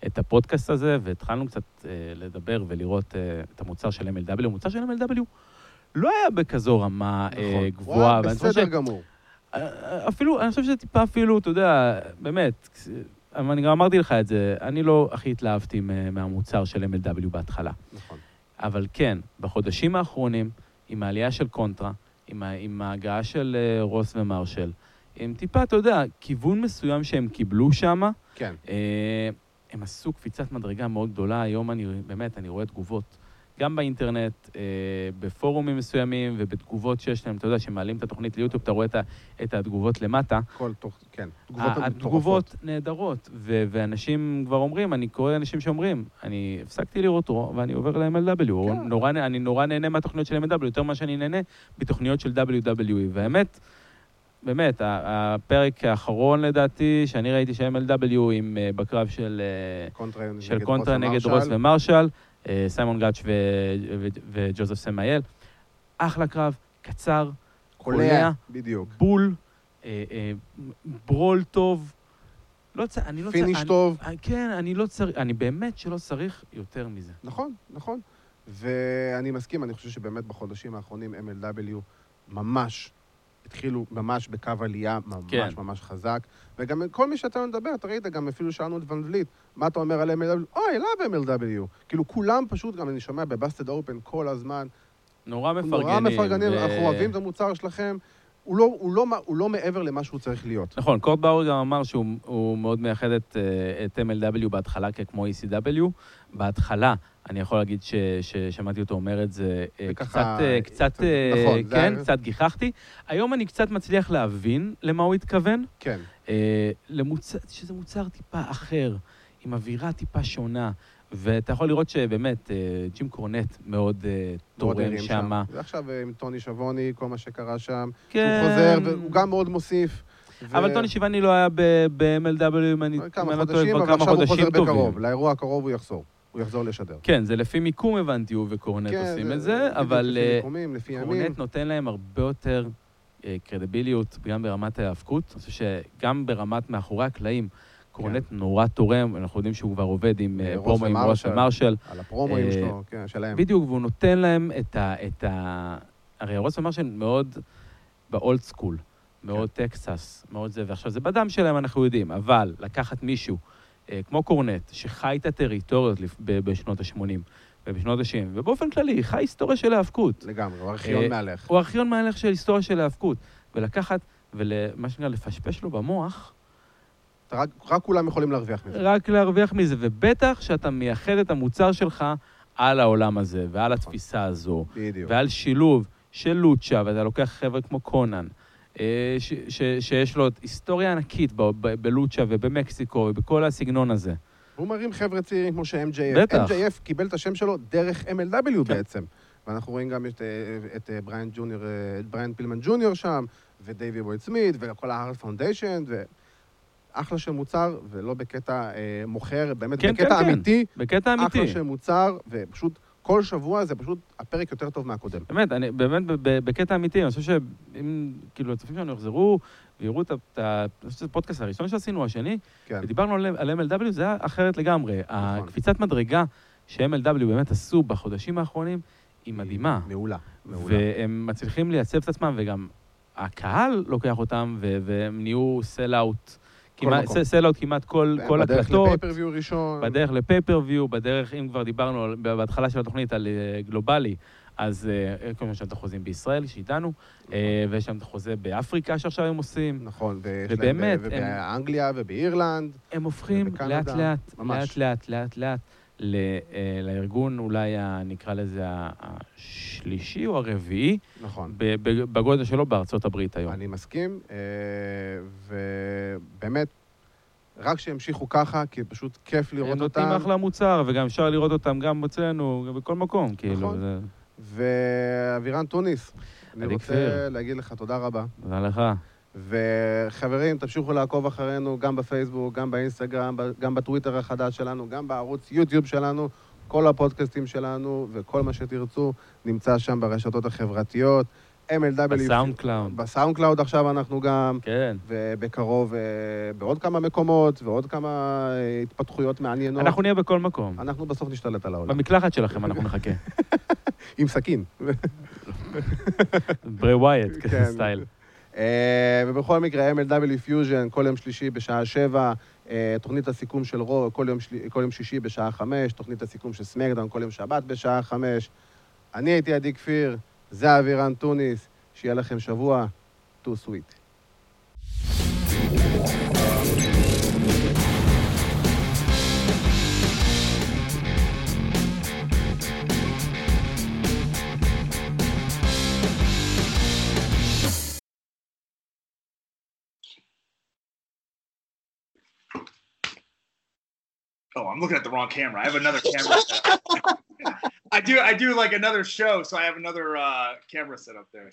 S2: את הפודקאסט הזה, והתחלנו קצת אה, לדבר ולראות אה, את המוצר של MLW, המוצר של MLW לא היה בכזו רמה אה,
S1: נכון. הוא
S2: גבוהה. חושב
S1: בסדר
S2: ש-
S1: גמור.
S2: אה, אפילו, אני חושב שזה טיפה אפילו, אתה יודע, באמת, אבל אני גם אמרתי לך את זה, אני לא הכי התלהבתי מהמוצר של MLW בהתחלה.
S1: נכון.
S2: אבל כן, בחודשים האחרונים, עם העלייה של קונטרה, עם, עם ההגעה של אה, רוס ומרשל, עם טיפה, אתה יודע, כיוון מסוים שהם קיבלו שם,
S1: כן.
S2: אה, הם עשו קפיצת מדרגה מאוד גדולה. היום אני, באמת, אני רואה תגובות, גם באינטרנט, אה, בפורומים מסוימים ובתגובות שיש להם, אתה יודע, שמעלים את התוכנית ליוטיוב, אתה רואה את, ה- את התגובות למטה.
S1: כל תוך, כן. תגובות מטורפות.
S2: התגובות נהדרות, ו- ואנשים כבר אומרים, אני קורא אנשים שאומרים, אני הפסקתי לראות רו, ואני עובר ל-MLW.
S1: כן.
S2: נורא, אני נורא נהנה מהתוכניות של MLW, יותר ממה שאני נהנה מתוכניות של WWE. והאמת, באמת, הפרק האחרון לדעתי, שאני ראיתי של MLW עם, אה, בקרב של, אה,
S1: קונטרה
S2: של
S1: נגד
S2: קונטרה
S1: רוס
S2: נגד. רוס ומרשל, אה, סיימון גאץ' וג'וזף סמייל. אחלה קרב, קצר, קולע.
S1: בדיוק.
S2: בול, אה, אה, ברול טוב. לא צריך, אני לא.
S1: פיניש
S2: אני-
S1: טוב.
S2: אה, כן, אני לא צריך, אני באמת שלא צריך יותר מזה.
S1: נכון, נכון. ואני מסכים, אני חושב שבאמת בחודשים האחרונים MLW ממש התחילו ממש בקו עלייה ממש
S2: כן.
S1: ממש חזק. וגם כל מי שאתה מדבר, אתה ראית, גם אפילו שאלנו את ון וליט, מה אתה אומר על MLW? אוי, I love MLW. כאילו, כולם פשוט, גם אני שומע בבאסטד אופן כל הזמן,
S2: נורא מפרגנים.
S1: נורא מפרגנים,
S2: ו-
S1: אנחנו אוהבים את המוצר שלכם. הוא לא, הוא, לא, הוא לא מעבר למה שהוא צריך להיות.
S2: נכון, קורט באואר גם אמר שהוא הוא מאוד מייחד את, אה, את MLW בהתחלה ככמו ECW. בהתחלה, אני יכול להגיד ש- ששמעתי אותו אומר את זה אה,
S1: וככה,
S2: קצת, אה, קצת,
S1: קצת-
S2: אה,
S1: נכון, זה
S2: כן,
S1: היה-
S2: קצת גיחכתי. היום אני קצת מצליח להבין למה הוא התכוון.
S1: כן.
S2: אה, למוצר, שזה מוצר טיפה אחר, עם אווירה טיפה שונה. ואתה יכול לראות שבאמת, אה, ג'ים קורנט מאוד אה, תורם שם.
S1: ועכשיו עם טוני שבוני, כל מה שקרה שם. כן. הוא חוזר, והוא גם מאוד מוסיף.
S2: אבל טוני שיבני לא היה ב-MLW, אם אני
S1: לא טועה, כבר כמה חודשים טובים. אבל עכשיו הוא חוזר בקרוב, לאירוע הקרוב הוא יחזור. הוא יחזור לשדר.
S2: כן, זה לפי מיקום הבנתי, הוא וקורנט כן, עושים את זה, אבל קורנט נותן להם הרבה יותר קרדיביליות, גם ברמת ההאבקות. אני חושב שגם ברמת מאחורי הקלעים, קורנט כן. נורא תורם, אנחנו יודעים שהוא כבר עובד עם אה, פרומו עם ראש ומרשל.
S1: על הפרומואים אה, שלו, כן, שלהם.
S2: בדיוק, והוא נותן להם את ה... את ה... הרי רוס ומרשל מאוד באולד סקול, מאוד כן. טקסס, מאוד זה, ועכשיו זה בדם שלהם, אנחנו יודעים, אבל לקחת מישהו אה, כמו קורנט, שחי את הטריטוריות בשנות ה-80, ובשנות ה-90, ובאופן כללי, חי היסטוריה של האבקות.
S1: לגמרי, הוא ארכיון מהלך.
S2: הוא ארכיון מהלך של היסטוריה של האבקות. ולקחת, ומה שנקרא, לפשפש לו במוח,
S1: רק, רק כולם יכולים להרוויח מזה.
S2: רק להרוויח מזה, ובטח שאתה מייחד את המוצר שלך על העולם הזה, ועל. התפיסה הזו.
S1: בדיוק.
S2: ועל שילוב של לוצ'ה, ואתה לוקח חבר'ה כמו קונן, אה, ש, ש, שיש לו היסטוריה ענקית בלוצ'ה ובמקסיקו ובכל הסגנון הזה.
S1: הוא מרים חבר'ה צעירים כמו ש-MJF. בטח. MJF קיבל את השם שלו דרך MLW כן. בעצם. ואנחנו רואים גם את, אה, את אה, בריאן ג'וניור, את בריאן פילמן ג'וניור שם, ודייווי בויד סמית, וכל ה-Hart Foundation, ו... אחלה של מוצר, ולא בקטע אה, מוכר, באמת כן, בקטע כן, כן. אמיתי.
S2: כן, בקטע אמיתי.
S1: אחלה של מוצר, ופשוט כל שבוע זה פשוט הפרק יותר טוב מהקודם.
S2: באמת, אני, באמת, בקטע אמיתי, אני חושב שאם, כאילו, הצופים שלנו יחזרו ויראו את ה... אני חושב שזה הפודקאסט הראשון שעשינו, השני, כן. ודיברנו על, על MLW, זה היה אחרת לגמרי. נכון. הקפיצת מדרגה ש-MLW באמת עשו בחודשים האחרונים, היא מדהימה.
S1: מעולה, מעולה.
S2: והם מצליחים לייצב את עצמם, וגם הקהל לוקח אותם, והם נהיו סל-אאוט. כמעט, סלאוט כמעט כל, כל
S1: הקלטות. בדרך לפייפריוויו ראשון.
S2: בדרך לפייפריוויו, בדרך, אם כבר דיברנו בהתחלה של התוכנית על אה, גלובלי, אז אה, כל יש את החוזים בישראל, שאיתנו, נכון. אה, ויש שם את החוזה באפריקה שעכשיו הם עושים.
S1: נכון, ויש ובאמת, להם באנגליה ובאירלנד.
S2: הם הופכים לאט-לאט, לאט-לאט, לאט-לאט. לארגון אולי, נקרא לזה, השלישי או הרביעי.
S1: נכון.
S2: בגודל שלו בארצות הברית היום.
S1: אני מסכים, ובאמת, רק שימשיכו ככה, כי פשוט כיף לראות אותם. הם
S2: נותנים אחלה מוצר, וגם אפשר לראות אותם גם אצלנו, בכל מקום, כאילו. נכון. זה...
S1: ואבירן טוניס, אני רוצה להגיד לך תודה רבה.
S2: תודה לך.
S1: וחברים, תמשיכו לעקוב אחרינו גם בפייסבוק, גם באינסטגרם, גם בטוויטר החדש שלנו, גם בערוץ יוטיוב שלנו. כל הפודקאסטים שלנו וכל מה שתרצו נמצא שם ברשתות החברתיות. MLW...
S2: ב SoundCloud.
S1: ב SoundCloud עכשיו אנחנו גם.
S2: כן.
S1: ובקרוב אה, בעוד כמה מקומות ועוד כמה אה, התפתחויות מעניינות.
S2: אנחנו נהיה בכל מקום.
S1: אנחנו בסוף נשתלט על העולם.
S2: במקלחת שלכם אנחנו נחכה.
S1: עם סכין.
S2: Bray Wyatt, כזה style.
S1: אה, ובכל מקרה, MLW Fusion, כל יום שלישי בשעה שבע, אה, תוכנית הסיכום של Raw, כל יום, של... כל יום שישי בשעה חמש, תוכנית הסיכום של SmackDown כל יום שבת בשעה חמש. אני הייתי עדי כפיר, זה אבירן טוניס, שיהיה לכם שבוע too sweet.
S5: Oh, I'm looking at the wrong camera. I have another camera. I do. I do like another show, so I have another uh, camera set up there.